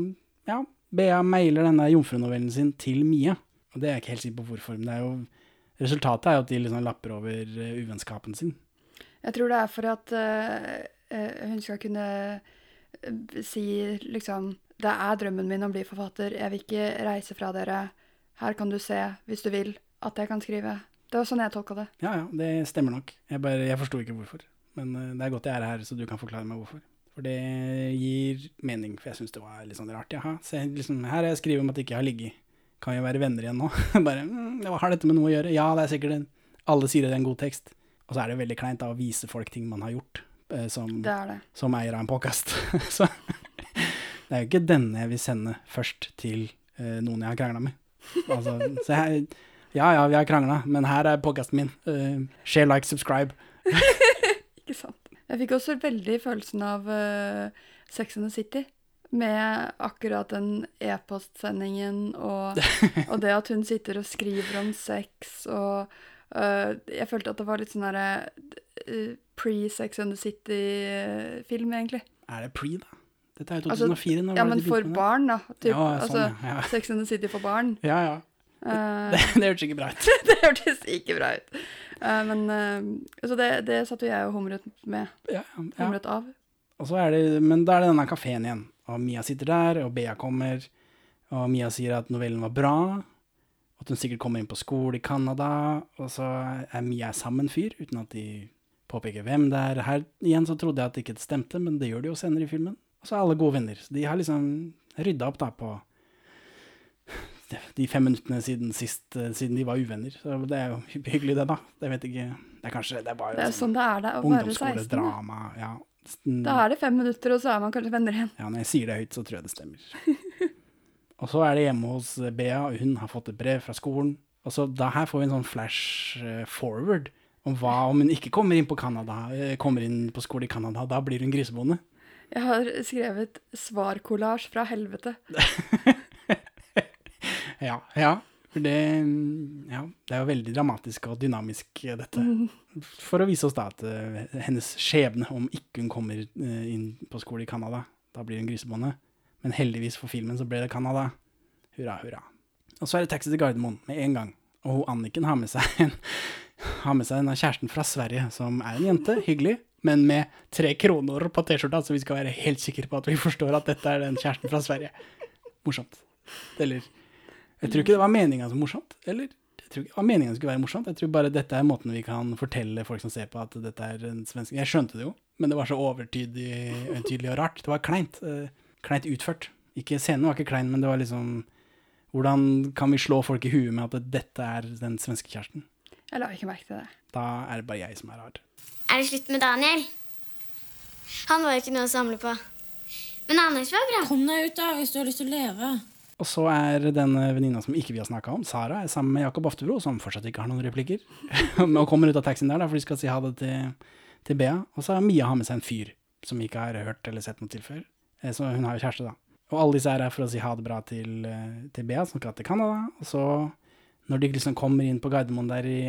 ja, Bea mailer denne jomfrunovellen sin til Mia, og det er jeg ikke helt sikker på hvorfor, men det er jo, resultatet er jo at de liksom lapper over eh, uvennskapen sin. Jeg tror det er for at eh, hun skal kunne si liksom Det er drømmen min å bli forfatter. Jeg vil ikke reise fra dere. Her kan du se, hvis du vil, at jeg kan skrive. Det var sånn jeg tolka det. Ja, ja, det stemmer nok. Jeg, bare, jeg forsto ikke hvorfor. Men det er godt jeg er her, så du kan forklare meg hvorfor. For det gir mening, for jeg syns det var litt sånn rart. Jaha, se, liksom, her har jeg skrevet om at jeg ikke har ligget. Kan vi være venner igjen nå? Bare, mm, har dette med noe å gjøre? Ja, det er sikkert en Alle sier det er en god tekst. Og så er det veldig kleint da, å vise folk ting man har gjort, eh, som, Det er det. som eier av en påkast. så det er jo ikke denne jeg vil sende først til eh, noen jeg har krangla med. Altså, så jeg, ja ja, vi har krangla, men her er podkasten min. Eh, share, like, subscribe. Jeg fikk også veldig følelsen av uh, Sex and the City. med akkurat den e-postsendingen og, og det at hun sitter og skriver om sex og uh, Jeg følte at det var litt sånn herre uh, pre-Sex and the City-film, egentlig. Er det pre, da? Dette er jo Altså, 2004. Altså, ja, men for barn, da. Typ, Ja, sånn, altså, ja, ja. Sex and the City for barn. Ja, ja. Det, Det, det hørtes ikke bra ut. det hørtes ikke bra ut. Eh, men uh, Så det, det satt jo jeg og humret med. Ja, Humret av. Det, men da er det denne kafeen igjen. Og Mia sitter der, og Bea kommer. Og Mia sier at novellen var bra. At hun sikkert kommer inn på skole i Canada. Og så er Mia sammen fyr, uten at de påpeker hvem det er. Her igjen så trodde jeg at det ikke stemte, men det gjør de jo senere i filmen. Og så er alle gode venner. Så de har liksom rydda opp da på de fem minuttene siden sist, eh, siden de var uvenner. Så det er jo hyggelig det, da. Det vet ikke Det er kanskje Det er bare Det er sånn det er det å være 16. da. Ja. Da er det fem minutter, og så er man kanskje venner igjen. Ja, når jeg sier det høyt, så tror jeg det stemmer. og så er det hjemme hos Bea, og hun har fått et brev fra skolen. Og så da her får vi en sånn flash eh, forward om hva om hun ikke kommer inn på Canada, eh, kommer inn på skole i Canada. Da blir hun grisebonde. Jeg har skrevet svarkollasj fra helvete. Ja, ja. Det, ja, det er jo veldig dramatisk og dynamisk, eh, dette. For å vise oss da at eh, hennes skjebne, om ikke hun kommer eh, inn på skole i Canada, da blir hun grisebonde. Men heldigvis for filmen så ble det Canada. Hurra, hurra. Og så er det taxi til Gardermoen med en gang. Og hun Anniken har med seg en har med seg denne kjæresten fra Sverige, som er en jente, hyggelig, men med tre kroner på T-skjorta, så vi skal være helt sikre på at vi forstår at dette er den kjæresten fra Sverige. Morsomt. Eller Jeg tror ikke det var meninga som morsomt. Eller jeg tror ikke det var meningen det skulle være morsomt. Jeg tror bare dette er måten vi kan fortelle folk som ser på at dette er en svensk Jeg skjønte det jo, men det var så overtydelig tydelig og rart. Det var kleint. eh, kleint utført. Ikke Scenen var ikke klein, men det var liksom Hvordan kan vi slå folk i huet med at dette er den svenske kjæresten? Jeg la ikke merke til det. Da er det bare jeg som er rar. Er det slutt med Daniel? Han var ikke noe å samle på. Men Anders var bra. Kom deg ut, da, hvis du har lyst til å leve. Og så er denne venninna som ikke vi har snakka om, Sara, er sammen med Jakob Oftebro, som fortsatt ikke har noen replikker. og kommer ut av taxien der, da, for de skal si ha det til, til Bea. Og så har Mia har med seg en fyr som vi ikke har hørt eller sett noe til før. Eh, Så hun har jo kjæreste, da. Og alle disse her er for å si ha det bra til, eh, til Bea, som skal til Canada. Og så, når de liksom kommer inn på Gardermoen der i,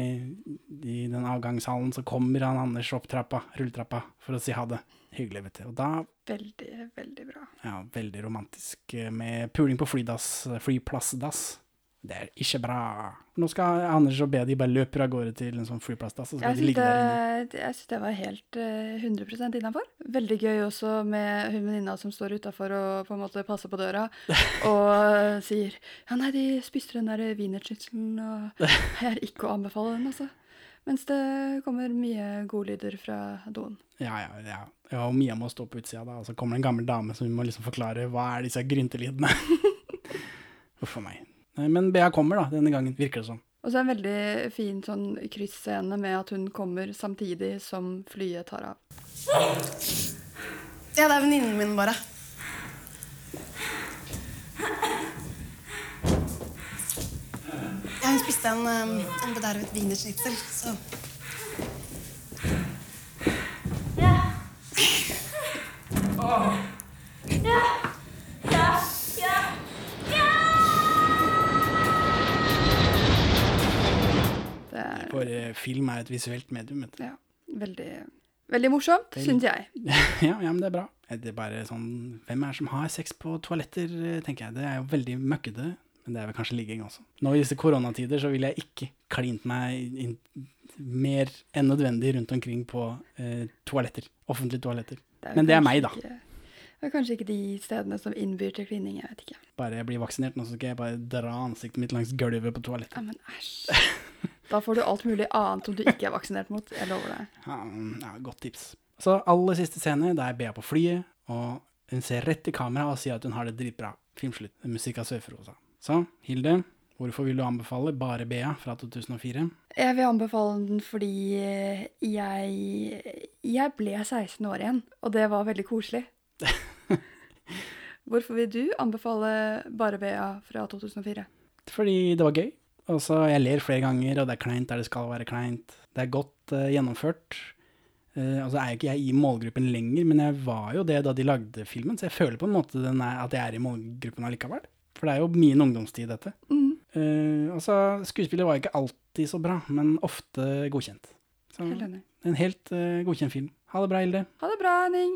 i den avgangshallen, så kommer han Anders opp trappa, rulletrappa, for å si ha det. Hyggelig, vet du. Og da Veldig, veldig bra. ja, veldig romantisk eh, med puling på flydass, flyplassdass. Det er ikke bra. Nå skal Anders og Bedi bare løper av gårde til en sånn flyplassdass, så Jeg de syns det, det var helt eh, 100% innafor. Veldig gøy også med hun venninna som står utafor og på en måte passer på døra og eh, sier ja, nei, de spiste den der wienerschnitzelen, og jeg er ikke å anbefale den, altså. Mens det kommer mye godlyder fra doen. Ja, ja, ja. Ja, og Mia må stå på utsida, da, og så kommer det en gammel dame som må liksom forklare hva er disse gryntelydene. Uff a meg. Nei, Men Bea kommer, da, denne gangen, virker det som. Og så er det en veldig fin sånn krysscene med at hun kommer samtidig som flyet tar av. Ja, det er venninnen min, bare. Ja, hun spiste en, um, en bedervet wienerschnitzel, så Det er For eh, film er et visuelt medium, vet du. ja, veldig, veldig morsomt, syns jeg. ja, ja, men det er bra. Det er bare sånn Hvem er det som har sex på toaletter, eh, tenker jeg. Det er jo veldig møkkete. Men det er vel kanskje ligging også. Nå i disse koronatider så vil jeg ikke klint meg inn mer enn nødvendig rundt omkring på eh, toaletter. Offentlige toaletter. Er Men det er meg, da. ikke- Det er kanskje ikke de stedene som innbyr til klining, jeg vet ikke. Bare jeg blir vaksinert nå, så skal jeg bare dra ansiktet mitt langs gulvet på toalettet. Ja, men æsj. Da får du alt mulig annet som du ikke er vaksinert mot. Jeg lover deg. Ja, ja, godt tips. Så aller siste scene, da er Bea på flyet, og hun ser rett i kamera og sier at hun har det dritbra. Filmslutt. Musikk av Sør-Frosa. Så, Hilde, hvorfor vil du anbefale Bare Bea fra 2004? Jeg vil anbefale den fordi jeg, jeg ble 16 år igjen, og det var veldig koselig. Hvorfor vil du anbefale Bare Bea fra 2004? Fordi det var gøy. Og Jeg ler flere ganger, og det er kleint der det skal være kleint. Det er godt uh, gjennomført. Uh, altså er ikke jeg i målgruppen lenger, men jeg var jo det da de lagde filmen, så jeg føler på en måte den er, at jeg er i målgruppen allikevel. For det er jo min ungdomstid, dette. Mm. Eh, altså, skuespillet var ikke alltid så bra, men ofte godkjent. Så, Helt en helt uh, godkjent film. Ha det bra, Hilde. Ha det bra, Henning.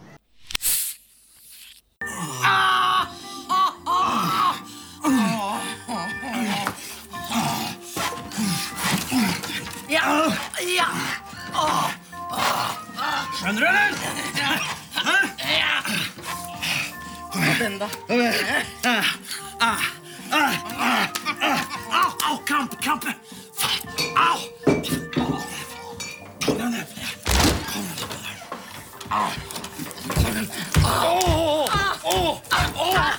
Skjønner du, eller? Hæ? Ja. Den, da. Au, au, krampe, krampe. Au! Kom deg ned. Kom deg ned Au. Au. Åh, åh, åh.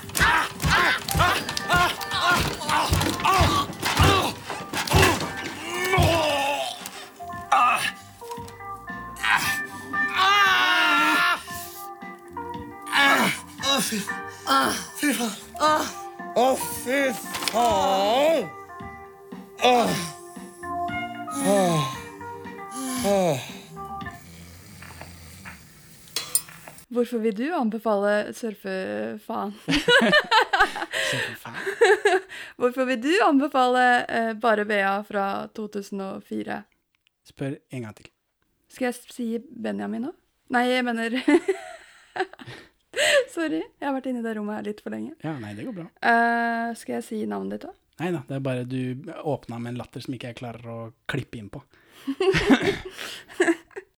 Å, fy Fy faen. Å, fy faen. Åh. Åh. Åh. Hvorfor vil du anbefale surfefaen? Hvorfor vil du anbefale eh, Bare Bea fra 2004? Spør en gang til. Skal jeg si Benjamin nå? Nei, jeg mener Sorry, jeg har vært inne i det rommet her litt for lenge. Ja, nei, det går bra. Uh, skal jeg si navnet ditt òg? Nei da, det er bare du åpna med en latter som ikke jeg klarer å klippe inn på.